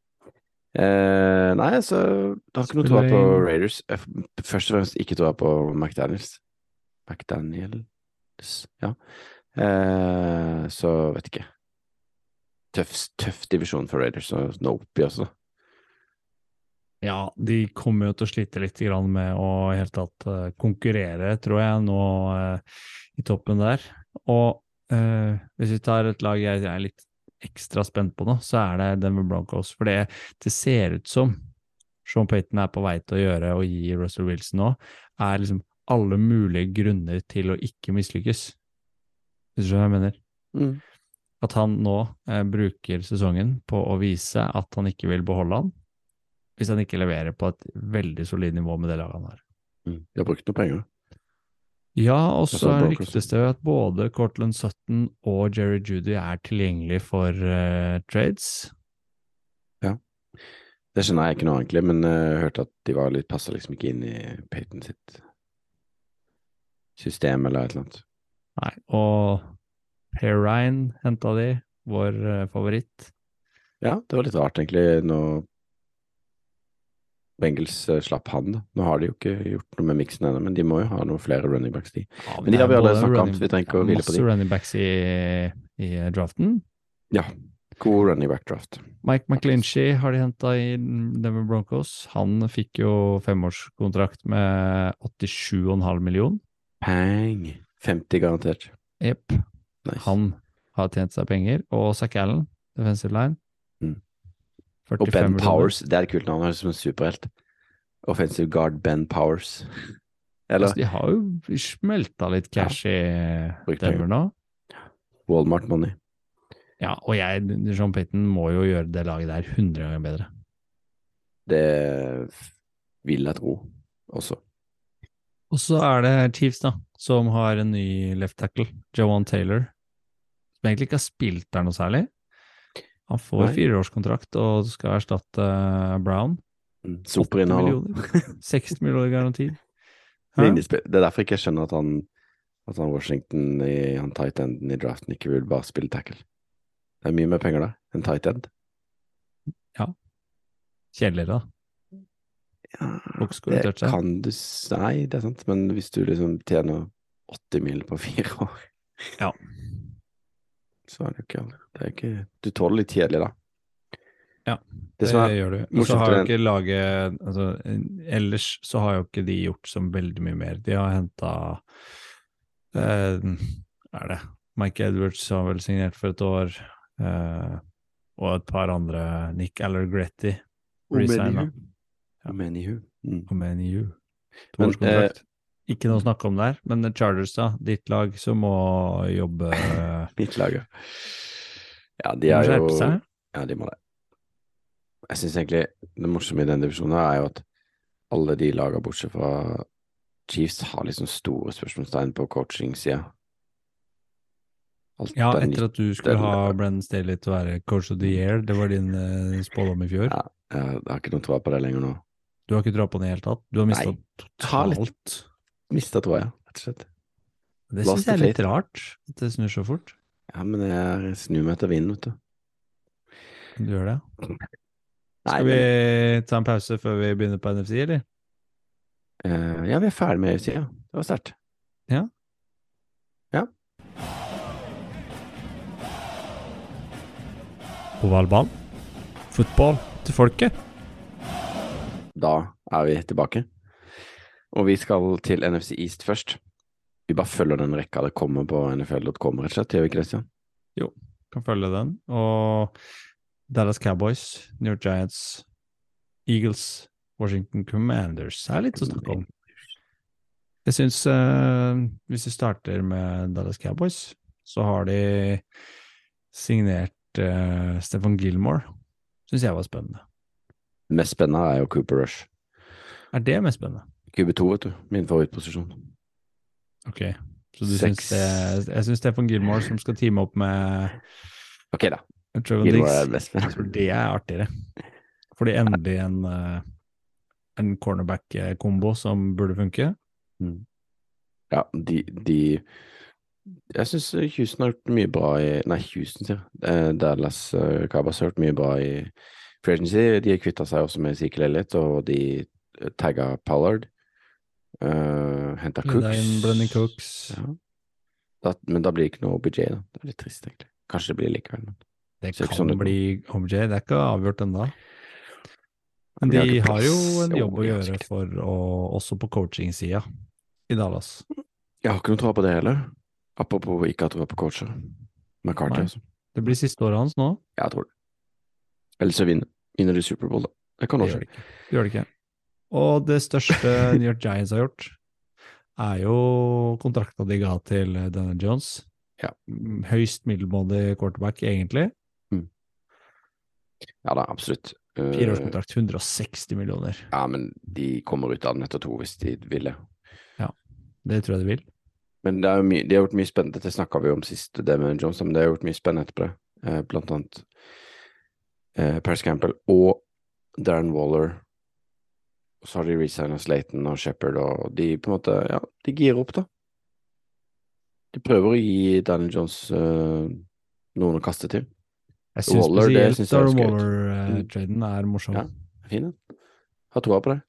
Uh, nei, så du har ikke noe tro på Raiders. Eh, Først og fremst ikke tro på McDaniels. McDaniels, ja. Uh, så vet ikke. Tøff, tøff divisjon for Raiders og Nope også. Ja, de kommer jo til å slite litt med å helt tatt eh, konkurrere, tror jeg, nå eh, i toppen der. Og eh, hvis vi tar et lag jeg er litt ekstra spent på nå, så er det Denver Broncos. For det, det ser ut som Sean Payton er på vei til å gjøre og gi Russell Wilson nå, er liksom alle mulige grunner til å ikke mislykkes. Hvis du skjønner hva jeg mener? Mm. At han nå eh, bruker sesongen på å vise at han ikke vil beholde han, hvis han ikke leverer på et veldig solid nivå med det laget han har. Mm. De har brukt noe penger. Ja, og så ryktes det jo at både Cortland Sutton og Jerry Judy er tilgjengelig for uh, trades. Det skjønner jeg ikke noe egentlig, men eh, jeg hørte at de var litt passa liksom ikke inn i Payton sitt system eller et eller annet. Nei, og Per Ryan henta de, vår eh, favoritt. Ja, det var litt rart egentlig når Bengals eh, slapp han. Nå har de jo ikke gjort noe med miksen ennå, men de må jo ha noen flere running backs, de. Ja, Men de har vi allerede snakka om, så vi trenger ikke å hvile på de. Masse running backs i, i draften. Ja, god running back draft. Mike McClinchy har de henta i Denver Broncos. Han fikk jo femårskontrakt med 87,5 million. Pang! 50 garantert. Jepp. Nice. Han har tjent seg penger. Og Zack Allen, defensive line. 45 Og Ben millioner. Powers, det er et kult navn, som en superhelt. Offensive guard Ben Powers. Eller Altså, de har jo smelta litt cash i Brukt Denver nå. Walmart Money. Ja, og jeg, John Payton må jo gjøre det laget der 100 ganger bedre. Det vil jeg tro også. Og så er det Chiefs, da, som har en ny left tackle, Johan Taylor, som egentlig ikke har spilt der noe særlig. Han får Nei. fireårskontrakt og skal erstatte eh, Brown. Mm. 80 millioner. 60 millioner garanti. Det er derfor ikke jeg skjønner at han, at han Washington i han tight enden i draften ikke vil bare spille tackle. Det er mye mer penger da enn tight end. Kjedeligere, da. Ja, det kan du si Nei, det er sant, men hvis du liksom tjener 80 mil på fire år Ja. Så er det ikke Det er ikke Du tåler litt kjedelig, da. Ja, Det Det er gjør du. Og så har jo ikke laget altså, Ellers så har jo ikke de gjort så veldig mye mer. De har henta eh, Er det Mike Edwards har vel signert for et år, eh, og et par andre. Nick Allergretti Omenihu. Ja. Omenihu. Mm. Omenihu. Men, Toårskontrakt. Ikke noe å snakke om der, men Chargers, da, ditt lag, som må jobbe Mitt lag, ja. Ja, de er jo. Ja, de må det. Jeg syns egentlig det morsomme i den divisjonen er jo at alle de lagene bortsett fra Chiefs har liksom store spørsmålstegn på coaching-sida. Alt Ja, er etter at du skulle ha Brennan Staley til å være coach of the year, det var din uh, spådom i fjor. Ja, jeg har ikke noe tro på det lenger nå. Du har ikke tro på det i det hele tatt? Du har mista totalt Mista troa, rett og slett. Det syns jeg er litt rart, at det snur så fort. Ja, men jeg snur meg etter vinden, vet du. Du gjør det? Skal vi ta en pause før vi begynner på NFC, eller? eh, ja, vi er ferdig med UFC, ja. Det var sterkt. valgbanen Fotball til folket. Da er vi tilbake. Og vi skal til NFC East først. Vi bare følger den rekka det kommer på nfl.com, rett og slett. Gjør vi ikke det, Stian? Kan følge den. Og Dallas Cowboys, New York Giants, Eagles, Washington Commanders er litt å snakke om. Jeg syns uh, hvis vi starter med Dallas Cowboys, så har de signert uh, Stefan Gilmore. Syns jeg var spennende. Mest spennende er jo Cooper Rush. Er det mest spennende? QB2, vet du. Min favorittposisjon. Ok. Så du syns det Jeg syns Stefan Gilmore som skal teame opp med Ok, da. Trevor Gilmore er Diggs, det jeg tror det er artigere. Fordi endelig en, eh, en cornerback-kombo som burde funke. Ja, de, de Jeg syns Houston har gjort mye bra i Nei, Houston, sier jeg. Eh, Dallas Cabas Cowboys har gjort mye bra i free agency. De kvitta seg også med Ezekiel Elliott, og de eh, tagga Pollard. Uh, Henta Cooks. Brennan Cooks. Ja. Da, men da blir det ikke noe OBJ, da. Det er litt trist, egentlig. Kanskje det blir likevel, men Det kan sånn bli OBJ, det er ikke avgjort ennå. Men de har har jo en jobb å gjøre for å Også på coaching-sida i Dallas. Jeg har ikke noe tro på det heller. Apropos ikke ha tro på coacher. McCarthy, altså. Det blir siste året hans nå. Jeg tror det. Eller så vinner, vinner de Superbowl, da. Det kan også skje. Gjør det ikke. Og det største New York Giants har gjort, er jo kontrakta de ga til Daniel Jones. Ja. Mm, Høyst middelmådig quarterback, egentlig. Ja da, absolutt. Eh, Fireårskontrakt, 160 millioner. Ja, men de kommer ut av den etter to hvis de ville. Det tror jeg de vil. Men det er mye, de har gjort mye spennende, det snakka vi om sist, det med Jones, men de har gjort mye spennende etterpå det. Eh, blant annet eh, Paris Campbell og Darren Waller. Og så har de resigna Slayton og Shepherd, og de på en måte, ja, de girer opp, da. De prøver å gi Daniel Jones uh, noen å kaste til. Jeg syns spesielt er Darren. Waller-traden er morsom. Ja. Fin den. Har troa på det.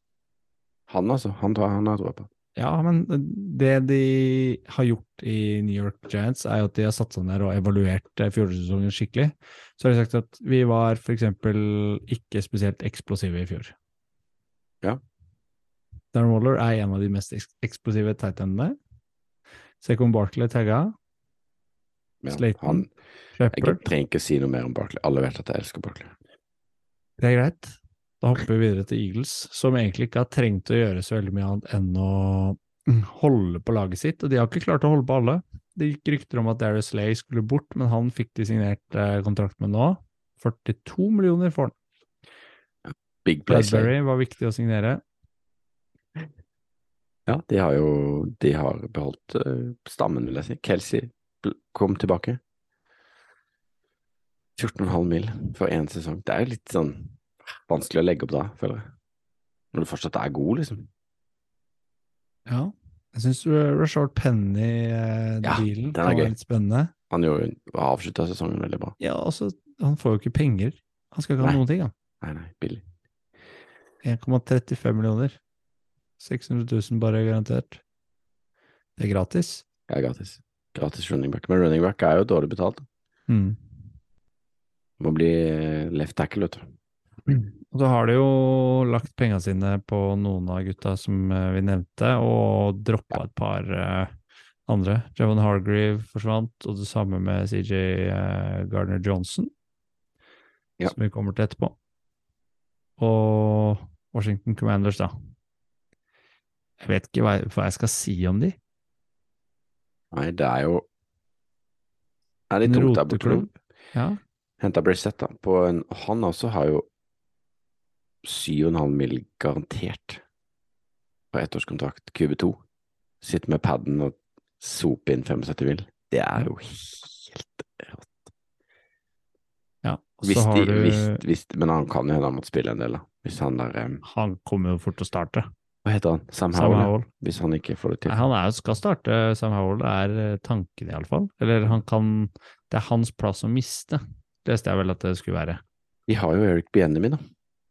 Han, altså. Han, tror han har troa på. Ja, men det de har gjort i New York Giants, er jo at de har satt seg ned og evaluert eh, fjorårssesongen skikkelig. Så har de sagt at vi var for eksempel ikke spesielt eksplosive i fjor. Ja. Darren Waller er en av de mest eksplosive tightendene. Second Barkley tagga. Ja, Slayton. han, jeg trenger ikke si noe mer om Barkley. Alle vet at jeg elsker Barkley. Det er greit. Da hopper vi videre til Eagles, som egentlig ikke har trengt å gjøre så veldig mye annet enn å holde på laget sitt, og de har ikke klart å holde på alle. Det gikk rykter om at Darius Lay skulle bort, men han fikk de signert eh, kontrakt med nå. 42 millioner for han. Big play Bradbury var viktig å signere. Ja, de har jo de har beholdt eh, stammen, vil jeg si. Kelsey kom tilbake. 14,5 mil for én sesong. Det er jo litt sånn vanskelig å legge opp da, føler jeg. Når du fortsatt er god, liksom. Ja. Jeg syns Rashard Penny-dealen den er var gøy. litt spennende. Han gjorde avslutta sesongen veldig bra. Ja, altså, han får jo ikke penger. Han skal ikke ha Nei. noen ting, han. Nei, nei, billig. 1,35 millioner. 600 000 bare garantert. Det er gratis. Det er gratis. Gratis running back. Men running back er jo dårlig betalt. Mm. Må bli eh, left tackle, vet du. Og så har de jo lagt penga sine på noen av gutta som eh, vi nevnte, og droppa et par eh, andre. Javon Hargreave forsvant, og det samme med CJ Gardner Johnson, Ja. som vi kommer til etterpå. Og Washington Commanders, da. Jeg vet ikke hva jeg, hva jeg skal si om de. Nei, det er jo Det er litt dumt der borte. Ja. Henta Brissett, da. På en, han også har jo 7,5 mill. garantert på ettårskontrakt, QB2. Sitter med paden og soper inn 75 mill. Det er jo helt Og Hvis så de, du hvis, hvis, men han kan jo hende han måtte spille en del, da. Hvis han der um... Han kommer jo fort til å starte. Hva heter han? Sam Sam Howell? ja. Howell. Hvis han ikke får det til. Nei, han er, skal starte, Sam Howell. Det er eh, tanken, iallfall. Eller han kan Det er hans plass å miste, leste jeg vel at det skulle være. De har jo Eric Biennemi, da.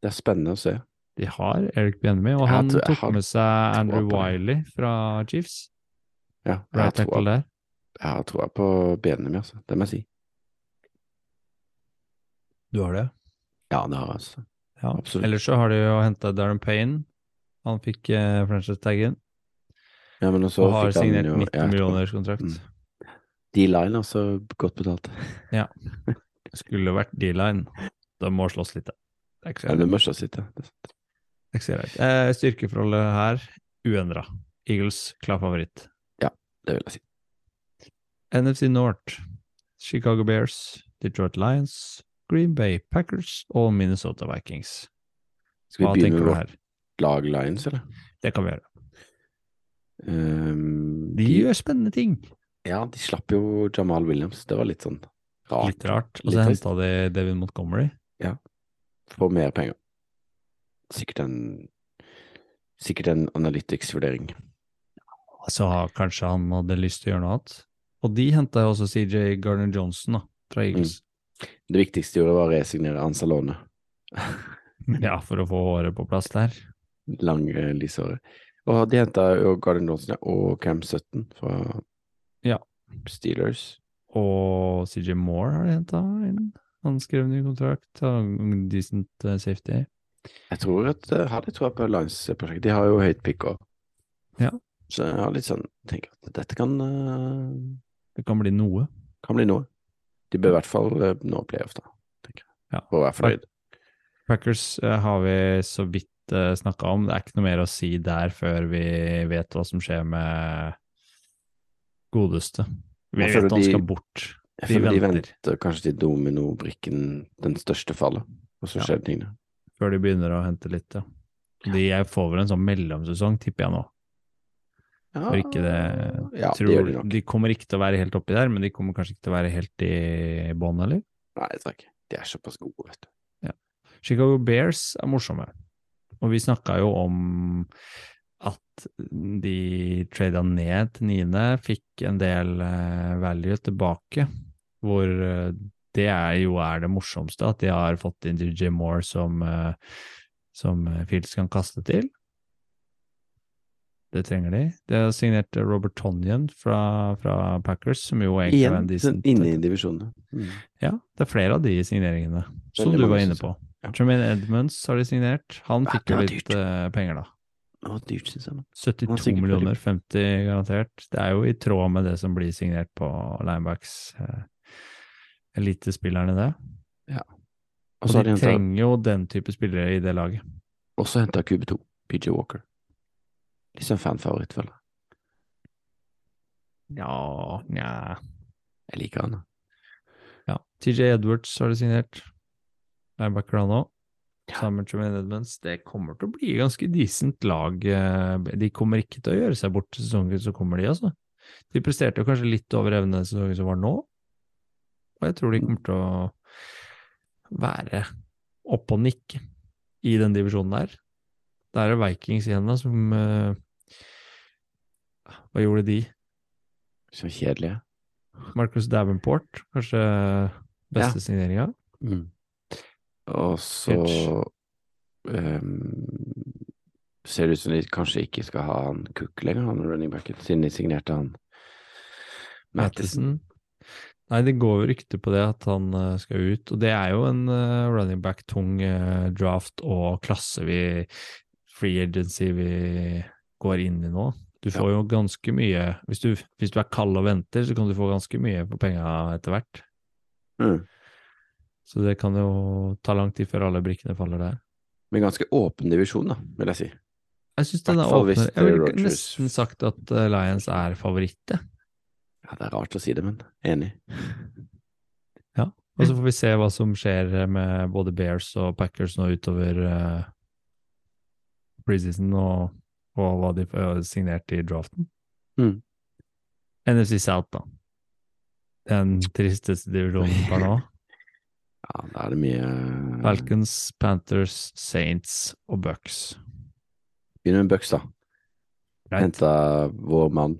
Det er spennende å se. De har Eric Biennemi, og han tror- tok har med seg Andrew. Wiley fra Chiefs. Ja, jeg har Right troa- der. jeg har troa på Biennemi, altså. Det må jeg si. Du har det? Ja, det har jeg, altså. Ja. Absolutt. Ellers så har de jo henta Darren Payne. Han fikk eh, franchise-taggen Ja, men også og har fikk han signert jo- 90 ja, millioners kontrakt. Mm. D-line, altså. Godt betalt. ja. Skulle vært D-line. da må slåss litt, da. Det er ikke så Ja, greit. det må slåss litt Det er ikke så greit. Eh, styrkeforholdet her uendra. Eagles klar favoritt. Ja, Det vil jeg si. NFC North, Chicago Bears, Detroit Lions, Green Bay Packers og Minnesota Vikings. Skal vi begynne med vårt lag Lions, eller? Det kan vi gjøre. Um, De gjør spennende ting. Ja, de slapp jo Jamal Williams. Det var litt sånn rart. Litt rart. Og så henta de David Montgomery. Ja. For mer penger. Sikkert en Sikkert en analytics-vurdering. Så kanskje han hadde lyst til å gjøre noe annet. Og de henta jo også CJ Garner Johnson da, fra Eagles. Det viktigste de gjorde, var å resignere Ansalone. Ja, for å få håret på plass der. Lang eh, lysåre. Og de henta jo Garden Johnson og Cam Sutton fra Ja. Steelers. Og CJ Moore har de henta inn. Han skrev ny kontrakt. Decent eh, safety. Jeg tror at jeg har litt troa på Lines-prosjektet. De har jo høyt pick òg. Ja. Så jeg har litt sånn tenker at dette kan, uh, Det kan bli noe. kan bli noe. De bør i hvert fall eh, nå playoff, da. tenker jeg. Ja. Og være fornøyd. Packers eh, har vi så vidt uh, snakka om. Det er ikke noe mer å si der før vi vet hva som skjer med godeste. Vi vet han de- skal bort. Jeg De føler de venter. venter kanskje til dominobrikken, den største fallet, og så skjer ja. tingene. før de begynner å hente litt, ja. De får vel en sånn mellomsesong, tipper jeg nå. Ja, det Ja, tror, det de de kommer ikke til å være helt oppi der, men de kommer kanskje ikke til å være helt i bånn, eller? Nei, jeg tror ikke. De er såpass gode, vet du. Chicago Bears er morsomme. Og vi snakka jo om at de trada ned til niende, fikk en del eh, value tilbake, hvor eh, det er jo er det morsomste, at de har fått inn DJ Moore som, eh, som Fields kan kaste til. Det trenger de. De har signert Robert Tonyan fra, fra Packers, som jo egentlig var en sånn decent inne i divisjonene. Mm. ja, det er flere av de signeringene, som Veldig du var inne på. Ja. Jermaine Edmonds har de signert. Han Ja, fikk jo litt eh, penger, da. Det var dyrt, synes jeg. nå. 72 Han er millioner, 50 garantert. Det er jo i tråd med det som blir signert på linebacks. Eh, elitespillerne, det. Og Og de de trenger jo den type spillere i det laget. også henta QB2, PJ Walker. Sånn fanfavoritt, føler jeg. Ja, nja Jeg liker han. ja. TJ Edwards har det signert. Linebacker han òg. Ja. Sammen med Edmonds. Det kommer til å bli ganske decent lag. eh, De kommer ikke til å gjøre seg bort til sesongen, så kommer de, altså. De presterte jo kanskje litt over evne den sesongen som var nå, og jeg tror de kommer til å være oppe og nikke i den divisjonen der. Det er Vikings igjen, da, som eh, Hva gjorde de? Så kjedelige. Marcus Davenport, kanskje beste signeringa? Mm. Og så um, ser det ut som de kanskje ikke skal ha han Cook lenger, han running backen, siden de signerte han Mattison. Nei, det går jo rykter på det at han eh, skal ut, og det er jo en uh, running back-tung uh, draft og klasse vi free agency vi går inn i nå. Du får jo ganske mye hvis du, hvis du er kald og venter, så kan du få ganske mye på penga etter hvert. Mm. Så det kan jo ta lang tid før alle brikkene faller der. Men ganske åpen divisjon, da, vil jeg si. Jeg syns den er åpen. Jeg ville nesten sagt at eh, Lions er favorittet. Ja, det er rart å si det, men enig. ja. Og så får vi se hva som skjer med både Bears og Packers nå utover uh, preseason, og, og hva de signerte i draften. Mm. NFC South, da. Den tristeste divisjonen per nå. Ja, da er det mye Falcons, Panthers, Saints og Bucks. Begynner med Bucks, da. Right. Henta vår mann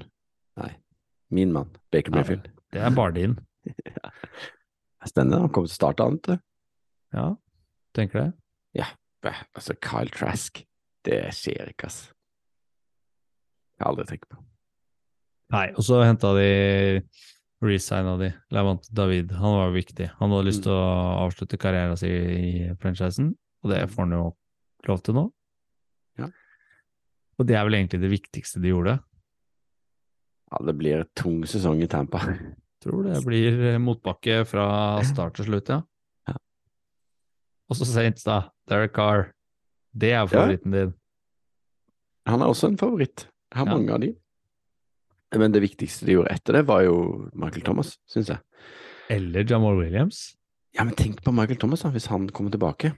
Nei, min mann, Baker Ja. Mayfield. Det er bare din. Spennende. Han kommer til å starte annet. du. Ja, tenker det. Ja, Altså, Kyle Trask. Det skjer ikke, ass. Jeg har aldri tenkt på. Nei, og så henta de resigna de Levant David. Han var viktig. Han hadde lyst til å avslutte karrieren sin i franchisen, og det får han jo lov til nå. Ja. Og det er vel egentlig det viktigste de gjorde. Ja, det blir en tung sesong i Tampa. Tror det blir motbakke fra start til slutt, ja. Ja. Og så Saints, da. Derek Carr. Det er favoritten din. Han er også en favoritt. Jeg har Ja. mange av de. Men det viktigste de gjorde etter det, var jo Michael Thomas, syns jeg. Eller Jamal Williams. Ja, men tenk på Michael Thomas, da, hvis han kommer tilbake.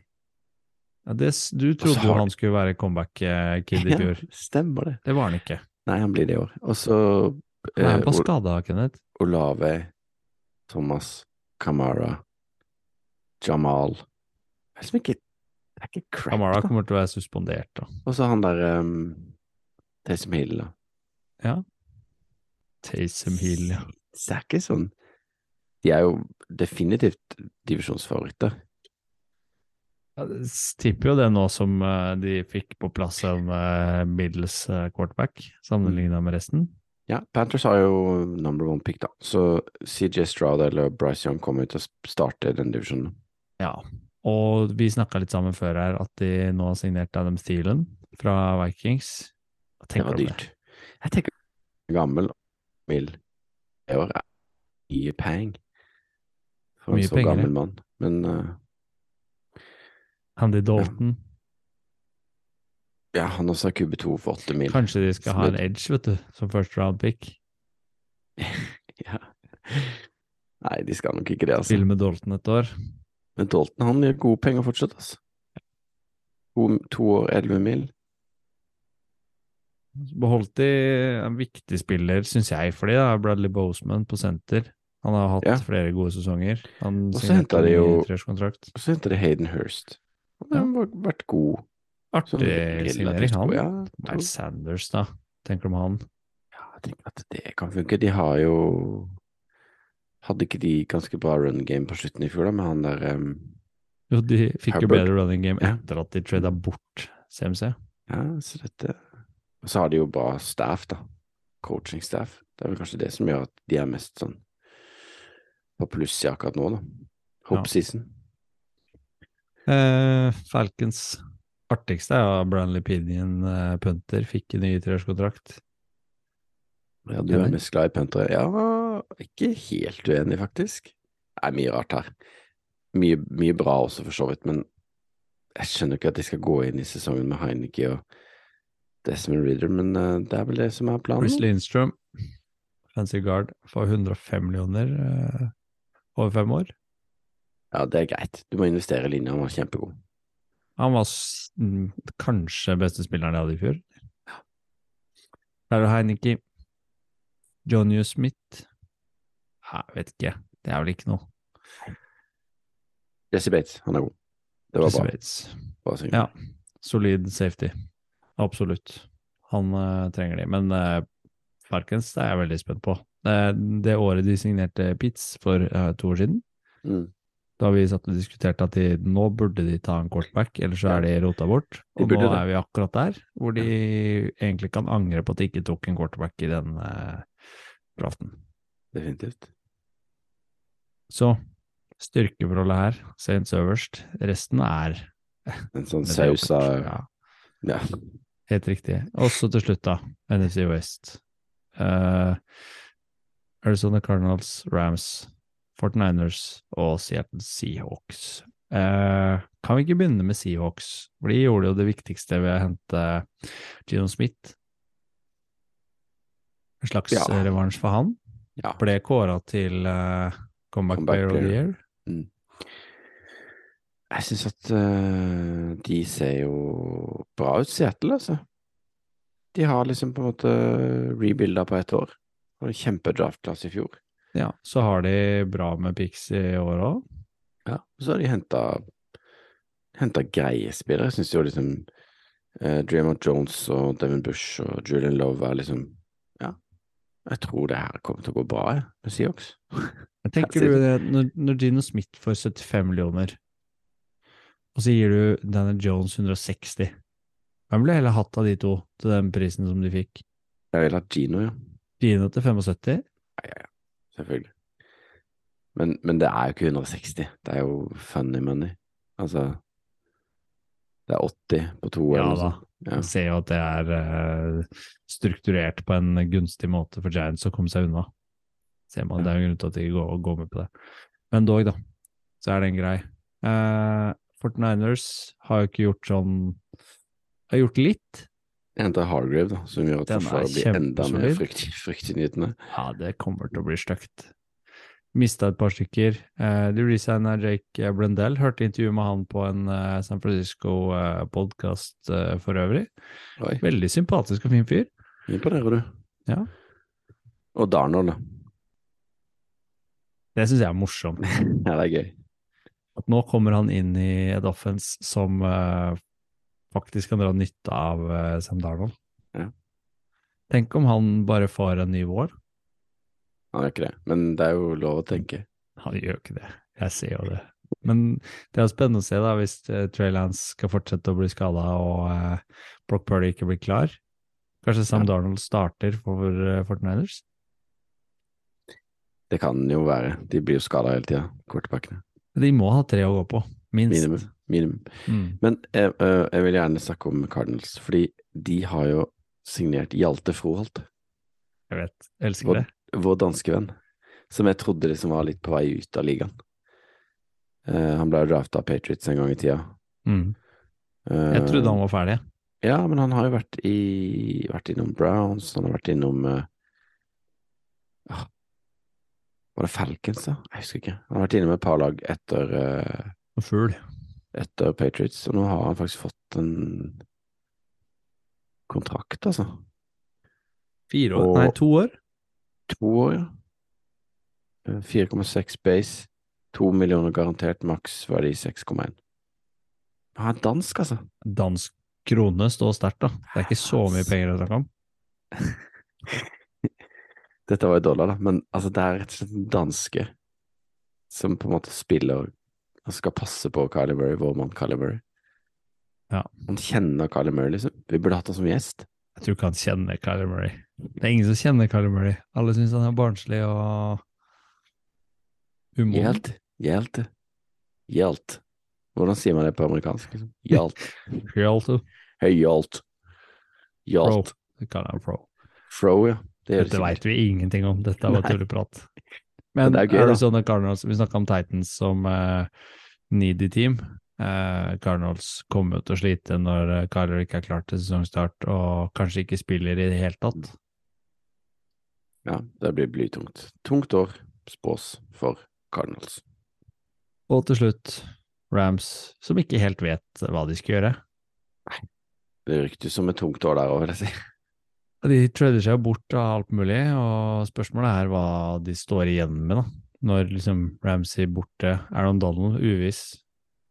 Ja, det, du trodde har- han skulle være comeback-kid i fjor. Ja, stemmer det. Det var han ikke. Nei, han blir det i år. Og så Han er eh, Ol- skada, Kenneth. Olave, Thomas, Kamara, Jamal Det er ikke crap, Kamara kommer til å være suspendert, da. Og så han der um, Taysom Hill, da. Ja. Taysom Hill, ja. Det er ikke sånn De er jo definitivt divisjonsfavoritter. Jeg tipper jo det nå som eh, de fikk på plass en uh, middels eh, quarterback, sammenligna med resten. Ja, Panthers har jo number one pick, da. Så CJ Stroud eller Bryce Young kommer til å starte den divisjonen. Ja, og vi snakka litt sammen før her at de nå har signert Adam Steelen fra Vikings. Det var dyrt. Jeg tenker gammel mild år er mye peng for Mye en så penger, gammel mann. Men uh, Handy Dalton. ja, han også har QB2 for 8 mil. Kanskje de skal ha en edge, vet du, som first round pick. Ja. Nei, de skal nok ikke det, altså. Spille med Dalton et år. Men Dalton han gjør gode penger fortsatt, altså. To, to år, 11 mil. Beholdt i en viktig spiller, syns jeg, fordi det er Bradley Boseman på senter. Han har hatt Ja. flere gode sesonger. Han Og så hentet de jo- Og så henta de Hayden Hurst. Han har vært god. Artig Sånn signering, han. Ja, Miles Sanders, da. Tenker du om han? Ja, jeg tenker at det kan funke. De har jo Hadde ikke de ganske bra run game på slutten i fjor, da, med han der um, Jo, de fikk jo bedre running game etter at de trada bort CMC. Ja, så dette Og så har de jo bra staff, da. Coaching staff. Det er vel kanskje det som gjør at de er mest sånn på pluss i akkurat nå, da. Hope Ja. Eh, Falcons artigste er jo Branley Pinion, eh, punter, fikk en ny treårskontrakt. Ja, du er mest glad i puntere. Ja, ikke helt uenig, faktisk. Det er mye rart her. Mye, mye bra også, for så vidt, men jeg skjønner ikke at de skal gå inn i sesongen med Heineke og Desmond Reader, men eh, det er vel det som er planen. Chris. Lindstrøm, fancy guard, får 105 millioner eh, over fem år. Ja, det er greit. Du må investere i linja, han var kjempegod. Han var mm, kanskje beste spilleren jeg hadde i fjor. Er Heineke. Johnny Smith. Jeg vet ikke. Det er vel ikke noe. Jesse Bates, han er god. Det var Jesse bra. Bates. bra. Ja. Solid safety. Absolutt. Han uh, trenger de. Men uh, Falcons det er jeg veldig spent på. Uh, det året de signerte Pitts for eh, to år siden, Mm. da vi satt og diskuterte at de, nå burde de ta en quarterback, ellers så er de rota bort. Og nå det. er vi akkurat der, hvor de egentlig kan angre på at de ikke tok en quarterback i den eh, draften. Definitivt. Så styrkeforholdet her, Saints øverst. Resten er En sånn saus av ja. Ja. Helt riktig. Og så til slutt, da, NFC West. Uh, Arizona Cardinals, Rams, 49ers og Seattle Seahawks. Uh, kan vi ikke begynne med Seahawks? For de gjorde jo det viktigste ved å hente Gino Smith. En slags Ja. revansj for han. ja. Ble kåra til uh, Comeback, Comeback Player of the. Year. Jeg syns at uh, de ser jo bra ut, Seattle, altså. De har liksom på en måte rebuilda på ett år. Og en kjempedraftklasse i fjor. Ja, så har de bra med pics i år òg. Ja, så har de henta henta greie spillere. Jeg syns jo liksom eh, Draymond Jones og Devin Bush og Julian Love er liksom Ja, jeg tror det her kommer til å gå bra, jeg, med Seahawks. Jeg tenker du det, når, når Gino Smith får 75 millioner, og så gir du Daniel Jones 160 Hvem ville heller hatt av de to til den prisen som de fikk? Jeg vil ha Gino, ja. Gino til 75? Ja, Selvfølgelig. Men, men det er jo ikke 160. Det er jo funny money. Altså Det er 80 på to Ja eller noe da. Ja. Jeg ser jo at det er uh, strukturert på en gunstig måte for Giants å komme seg unna. Ser man, Det er jo grunn til at de går, går med på det. Men dog, da, så er det en grei. Uh, Fortniners har jo ikke gjort sånn Har gjort litt. enda Hargrave, da, som gjør at Den får forsvaret blir enda mer frykt, fryktinngytende. Ja, det kommer til å bli stygt. Mista et par stykker. Uh, de resigna Jake Blendell. Hørte intervju med han på en uh, San Francisco-podkast for øvrig. Oi, Veldig sympatisk og fin fyr. imponerer du. Ja. Og Darnold, da. Det syns jeg er morsomt. Ja, det er gøy. At nå kommer han inn i et offense som uh, faktisk kan dra nytte av uh, Sam Darnold. Ja. Tenk om han bare får en ny vår. Han gjør ikke det, men det er jo lov å tenke. Han gjør ikke det, jeg ser jo det. Men det er spennende å se da, hvis uh, Trey Lance skal fortsette å bli skada og eh, Brock Purdy ikke blir klar. Kanskje Sam Ja. Darnold starter for uh, Fortniners? Det kan jo være. De blir jo skada hele tida, quarterbackene. De må ha tre å gå på, minst. Minimum. minimum. Mm. Men jeg, øh, jeg vil gjerne snakke om Cardinals, fordi de har jo signert Hjalte Froholt, Jeg vet, elsker vår, det. vår danske venn, som jeg trodde liksom var litt på vei ut av ligaen. Uh, han ble jo drafta av Patriots en gang i tida. Mm. Eh, Jeg trodde han var ferdig. Ja, men han har jo vært i vært innom Browns, han har vært innom eh, ah, Var det Falcons, da? Jeg husker ikke. Han har vært inne med et par lag etter, uh, fugl. etter Patriots, og nå har han faktisk fått en kontrakt, altså. Fire år? Og- Nei, to år? To år, ja. Eh, 4,6 base, to millioner garantert, maks var de 6,1. Han er dansk, altså. dansk krone står sterkt, da. Det er ikke så mye penger å snakke om. Dette var jo dollar, da, men altså, det er rett og slett en danske som på en måte spiller og skal passe på Kylie Murray, vår mann Kylie Murray. Ja. Han kjenner Kylie Murray, liksom. Vi burde hatt han som gjest. Jeg tror ikke han kjenner Carly Murray. Det er ingen som kjenner Carly Murray. Alle syns han er barnslig og umoden. Hjelt. Hjelt. Hjelt. Hvordan sier man det på amerikansk? Liksom? Hjelt. Hjalt. Hei, Hjalt. Pro. Hjalt. Det kaller han pro. Fro, ja. Det Dette veit vi ingenting om. Dette var tulleprat. Men Men det er gøy, da. Arizona Cardinals, vi snakka om Titans som uh, needy team. Uh, Cardinals kommer til å slite når uh, Kyler ikke er klar til sesongstart og kanskje ikke spiller i det hele tatt. Ja, det blir blytungt. Tungt år spås for Cardinals. Og til slutt Rams, som ikke helt vet hva de skal gjøre. Nei, Det ryktes som et tungt år der òg, vil jeg si. De trader seg jo bort av alt mulig, og spørsmålet er hva de står igjen med, da. Når liksom Ramsey borte, Aaron Donald uviss,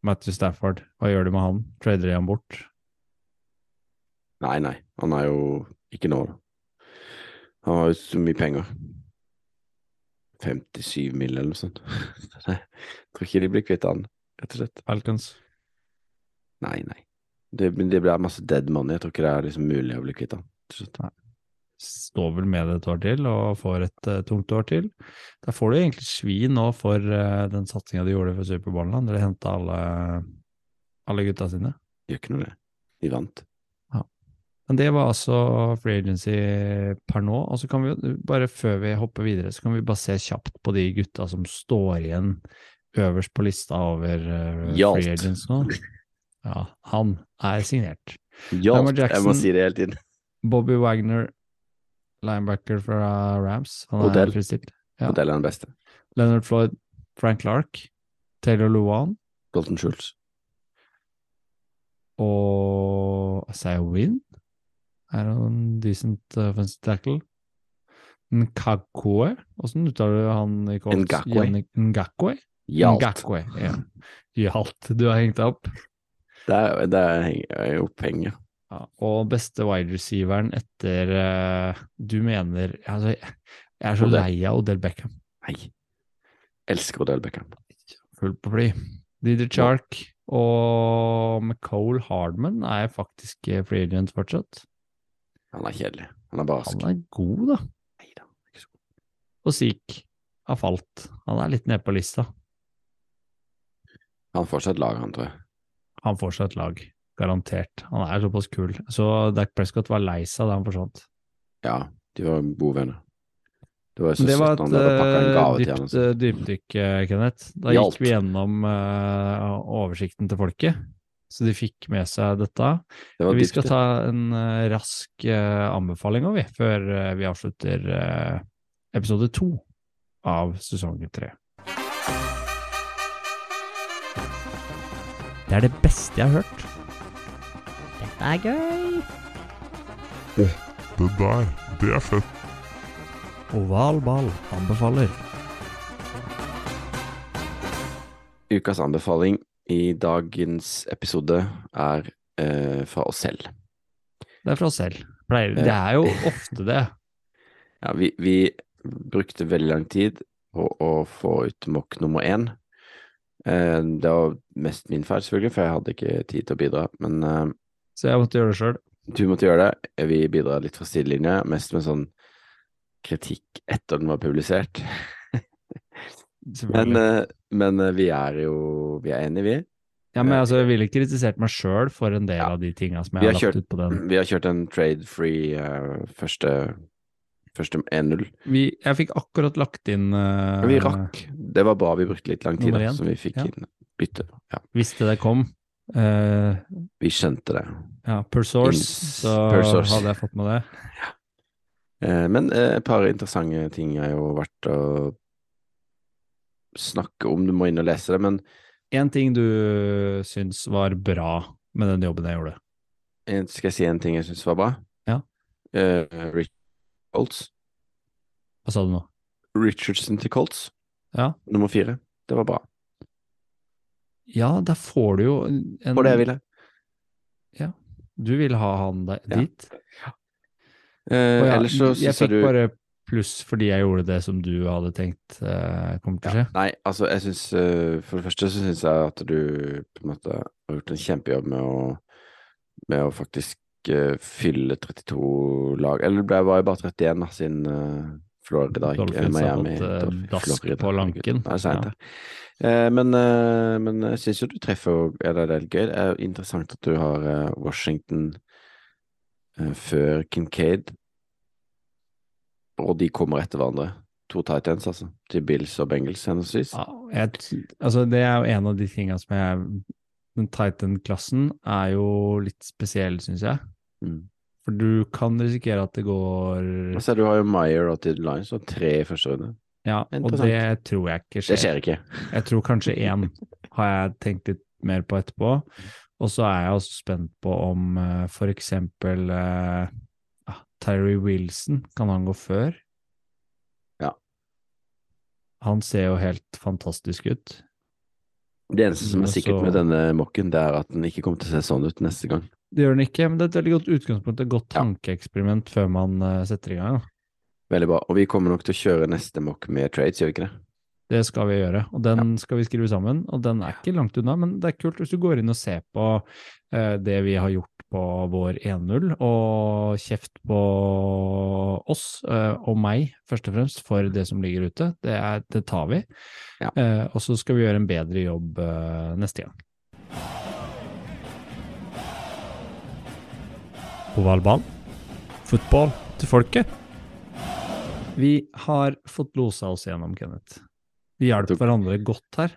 Matthew Stafford, hva gjør de med han? Trader de han bort? Nei, nei, han er jo ikke nå, da. Han har jo så mye penger. 57 mill. eller noe sånt. Jeg tror ikke de blir kvitt han, rett og slett. Falcons? Nei, nei. Det, det blir masse dead money. Jeg tror ikke det er liksom mulig å bli kvitt han. Står vel med det et år til, og får et uh, tungt år til. Da får du egentlig svin nå for uh, den satsinga de gjorde for Superballen, der de henta alle, alle gutta sine. Gjør ikke noe, det. De vant. Men det var altså free agency per nå. Og så kan vi bare før vi hopper videre, så kan vi bare se kjapt på de gutta som står igjen øverst på lista over uh, free agents nå. Ja, han er signert. Hjalt, jeg må si det hele tiden. Bobby Wagner, linebacker fra Rams. Han er Odell. fristilt. Ja. Odell er den beste. Leonard Floyd, Frank Clark, Taylor Luan Dalton Schultz. og Isaiah Wynn. Er en decent uh, offensive tackle? Nkakwe? Åssen uttaler du han i Colts? Ngakwe. Ngakwe? Gjalt. Ngakwe, ja. Gjalt. Du har hengt deg opp. Det er, det er, jeg opphenget. Ja, og beste wide receiveren etter uh, Du mener altså, Jeg er så Odell. lei av Odell Beckham. Nei. Elsker Odell Beckham. Fullt på fly. Didi Chark og McCole Hardman er faktisk eh, free agent fortsatt. Han er kjedelig. Han er barsk. Han er god, da. Neida, ikke så god. Og Zeke har falt. Han er litt nede på lista. Han får seg et lag, han, tror jeg. Han får seg et lag, garantert. Han er såpass kul. Så Dac Prescott var lei seg da han forsvant. Ja, de var gode venner. Det var det var et eh, dypt, altså. eh, dypdykk, eh, Kenneth. Da Hjalt. gikk vi gjennom uh, oversikten til folket, så de fikk med seg dette. Det Vi dypt, skal ta en uh, rask uh, anbefaling vi, før vi avslutter episode to av sesong tre. Det er det beste jeg har hørt. Dette er gøy. Det der, det er fett. Oval ball anbefaler. Ukas anbefaling i dagens episode er eh, fra oss selv. Det er fra oss selv. Pleier, det er jo ofte det. Ja, vi, vi brukte veldig lang tid på å få ut mokk nummer én. Eh, det var mest min feil, selvfølgelig, for jeg hadde ikke tid til å bidra. Men eh, Så jeg måtte gjøre det sjøl. du måtte gjøre det. Vi bidrar litt fra sidelinja, mest med sånn kritikk etter den var publisert. Men, eh, men eh, vi er jo vi er enige, vi. Ja, men altså, jeg ville kritisert meg sjøl for en del Ja. av de tinga som jeg har har kjørt- lagt ut på den. Vi har kjørt en trade-free uh, første, første 1-0. Jeg fikk akkurat lagt inn uh, Vi rakk. Det var bra vi brukte litt lang tid, da, som så vi fikk Ja. inn bytte. Ja, Visste det kom. Eh, vi skjønte det. ja, per source, In, så per source. hadde jeg fått med det. Eh, men uh, et par interessante ting har jo vært å snakke om. Du må inn og lese det, men Én ting du syns var bra med den jobben jeg gjorde. skal jeg si en ting jeg syns var bra? Ja. Rich Colts. Hva sa du nå? Richardson til Colts, Ja, nummer fire. Det var bra. Ja der får du jo en var det jeg ville. Du vil ha han der, Ja. dit? Eh, ja, ellers så syns jeg fikk du bare pluss fordi jeg gjorde det som du hadde tenkt eh, kommer til å skje. Nei, altså jeg syns eh, For det første så syns jeg at du på en måte har gjort en kjempejobb med å med å faktisk eh, fylle 32 lag Eller det ble var jo bare 31 da, siden uh, Florida ikke eh, Dolphins har Miami fått, eh, dask Florida, på lanken. Det er seint, Ja. Eh, men, eh, men jeg syns jo du treffer er Det er litt gøy. Det er interessant at du har eh, Washington eh, før Kincaid, og de kommer etter hverandre. To Titans, altså. Til Bills og Bengals, henholdsvis. Ja, jeg, altså det er jo en av de tingene som jeg Den Titan-klassen er jo litt spesiell, syns jeg. Mm. For du kan risikere at det går Altså, du har jo Meyer og Tid Lines og tre i første runde. Ja, og det tror jeg ikke Det skjer. skjer ikke. Jeg tror kanskje én har jeg tenkt litt mer på etterpå. Og så er jeg også spent på om uh, for eksempel uh, ah, Terry Wilson, kan han gå før? Ja. Han ser jo helt fantastisk ut. Det eneste som er sikkert med denne mokken, det er at den ikke kommer til å se sånn ut neste gang. Det gjør den ikke, men det er et veldig godt utgangspunkt, et godt Ja. tankeeksperiment før man uh, setter i gang. Da. Veldig bra. Og vi kommer nok til å kjøre neste mokk med trades, gjør vi ikke det? Det skal vi gjøre, og den skal vi skrive sammen. Og den er ikke langt unna, men det er kult hvis du går inn og ser på eh, det vi har gjort på vår 1-0, og kjeft på oss eh, og meg, først og fremst, for det som ligger ute. Det, er, det tar vi. Ja. Eh, og så skal vi gjøre en bedre jobb eh, neste gang. Ovalball. Fotball til folket. Vi har fått losa oss gjennom, Kenneth. Vi hjalp Du- hverandre godt her.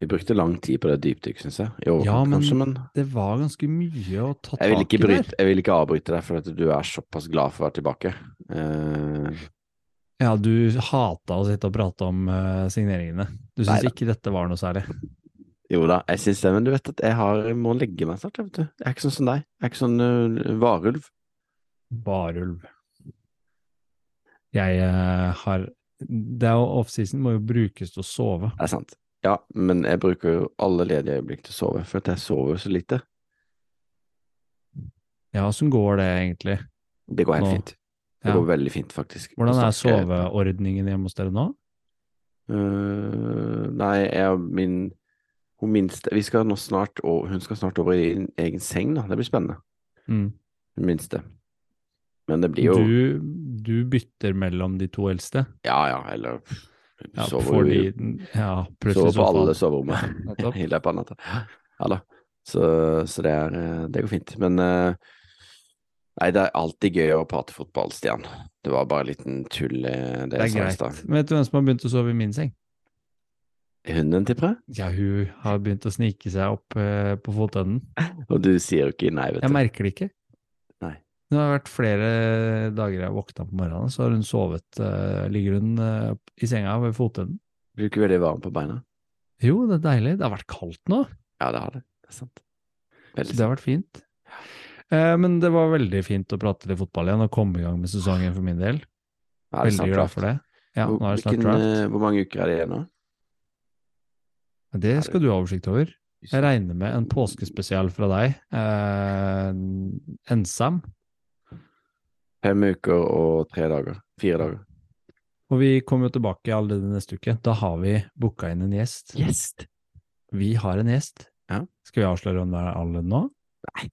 Vi brukte lang tid på det dypdykk, syns jeg. Jo, Ja, men kanskje, men det var ganske mye å ta tak i der. jeg vil ikke avbryte deg, for at du er såpass glad for å være tilbake. Uh... Ja, du hata å sitte og prate om uh, signeringene. Du syns ikke dette var noe særlig? Jo da, jeg syns det, men du vet at jeg har, må legge meg snart, vet du. Jeg er ikke sånn som deg. Jeg er ikke sånn uh, varulv. Varulv. Jeg uh, har Det er jo offseason må jo brukes til å sove. Det er sant. Ja, men jeg bruker jo alle ledige øyeblikk til å sove, for at jeg sover så lite. Ja, åssen går det egentlig? Det går helt Nå. fint. Det Ja. går veldig fint, faktisk. Hvordan er soveordningen hjemme hos dere nå? Uh, nei, jeg min Hun minste Vi skal nå snart Hun skal snart over i egen seng, da. Det blir spennende. Mm. Hun minste. Men det blir jo Du, du bytter mellom de to eldste? Ja, ja, eller Ja, sover fordi Ja, Sover på alle soverommet soverommene Nettopp. i løpet av natta. Ja da. Så, så det er Det går fint. Men eh, Nei, det er alltid gøy å prate fotball, Stian. Det var bare en liten tull, eh, det Det er greit. Vet du hvem som har begynt å sove i min seng? Hunden, tipper jeg? Ja, hun har begynt å snike seg opp eh, på fotenden. Og du sier jo ikke nei, vet du. Jeg merker det ikke. Nei. Det har vært flere dager jeg våkna på morgenen, så har hun sovet eh, Ligger hun eh, i senga ved fotenden. Blir du ikke veldig varm på beina? Jo, det er deilig. Det har vært kaldt nå. Ja, det har det. Det er sant. Veldig Det har vært fint. Eh, men det var veldig fint å prate litt fotball igjen og komme i gang med sesongen for min del. Ja, Veldig glad for det. Ja, nå er det snart draft. eh, hvor mange uker er det igjen nå? Det skal du ha oversikt over. Jeg regner med en påskespesial fra deg. Eh, ensam. Fem uker og tre dager. Fire dager. Og vi kommer jo tilbake allerede neste uke. Da har vi booka inn en gjest. Gjest! Vi har en gjest. Ja. Skal vi avsløre om det er alle nå? Nei.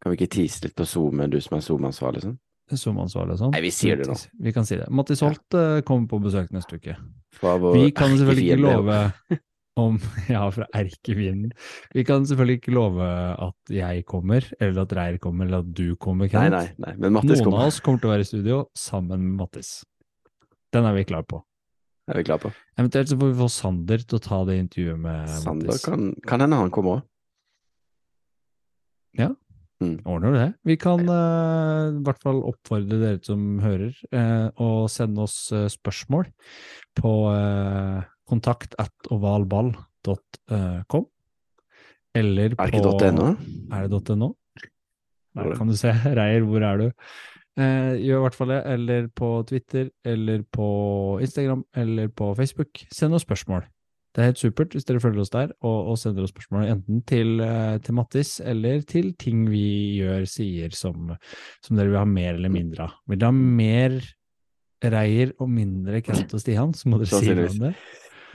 Kan vi ikke tease litt på SoMe, du som er SoMe-ansvarlig? Sånn? SoMe-ansvarlig og sånn. Nei, vi sier det nå. Vi kan si det. Mattis Holt ja. kommer på besøk neste uke. Fra vår Vi kan selvfølgelig ikke love om Ja, fra Erkefienden. Vi kan selvfølgelig ikke love at jeg kommer, eller at Reir kommer, eller at du kommer, Nei, Kent. nei, nei, men Mattis Noen av oss kommer til å være i studio sammen med Mattis. Den er vi klar på. Det er vi klar på. Eventuelt så får vi få Sander til å ta det intervjuet med Sander Mattis. kan, kan hende han kommer òg. Ordner det. Vi kan uh, i hvert fall oppfordre dere som hører, uh, å sende oss uh, spørsmål på kontakt at ovalball.com. Eller på Er det ikke .no? Er det .no? Er Der kan du se. Reier, hvor er du? Eh, gjør i hvert fall det. Eller på Twitter, eller på Instagram, eller på Facebook. Send oss spørsmål. Det er helt supert hvis dere følger oss der og, og sender oss spørsmål enten til, eh, til Mattis eller til ting vi gjør, sier, som, som dere vil ha mer eller mindre av. Vil dere ha mer Reier og mindre Kent og Stian, så må dere si noe om det.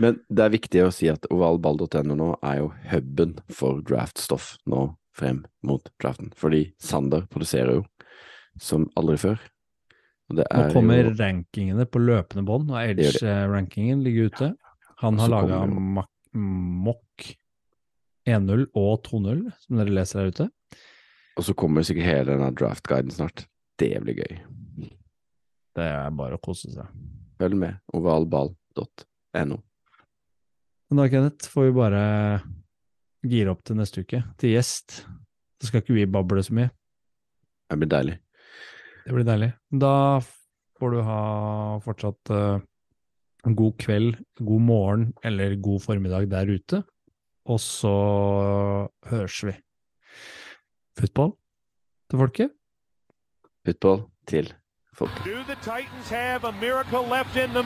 Men det er viktig å si at ovalball.no nå er jo huben for draftstoff nå frem mot draften. Fordi Sander produserer jo som aldri før. Nå er kommer jo rankingene på løpende bånd, og. Edge-rankingen ligger ute. Han har laga kommer Mock 1-0 og 2-0, som dere leser der ute. Og så kommer sikkert hele denne draftguiden snart. Det blir gøy. Det er bare å kose seg. Følg med. Ovalball.no. Men da, Kenneth, får vi bare gire opp til neste uke, til gjest. Så skal ikke vi bable så mye. Det blir deilig. Det blir deilig. Da får du ha fortsatt uh, en god kveld, god morgen eller god formiddag der ute. Og så høres vi. Football til folket. Football til folket. Do the Titans have a miracle left in them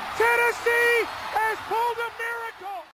Tennessee has pulled them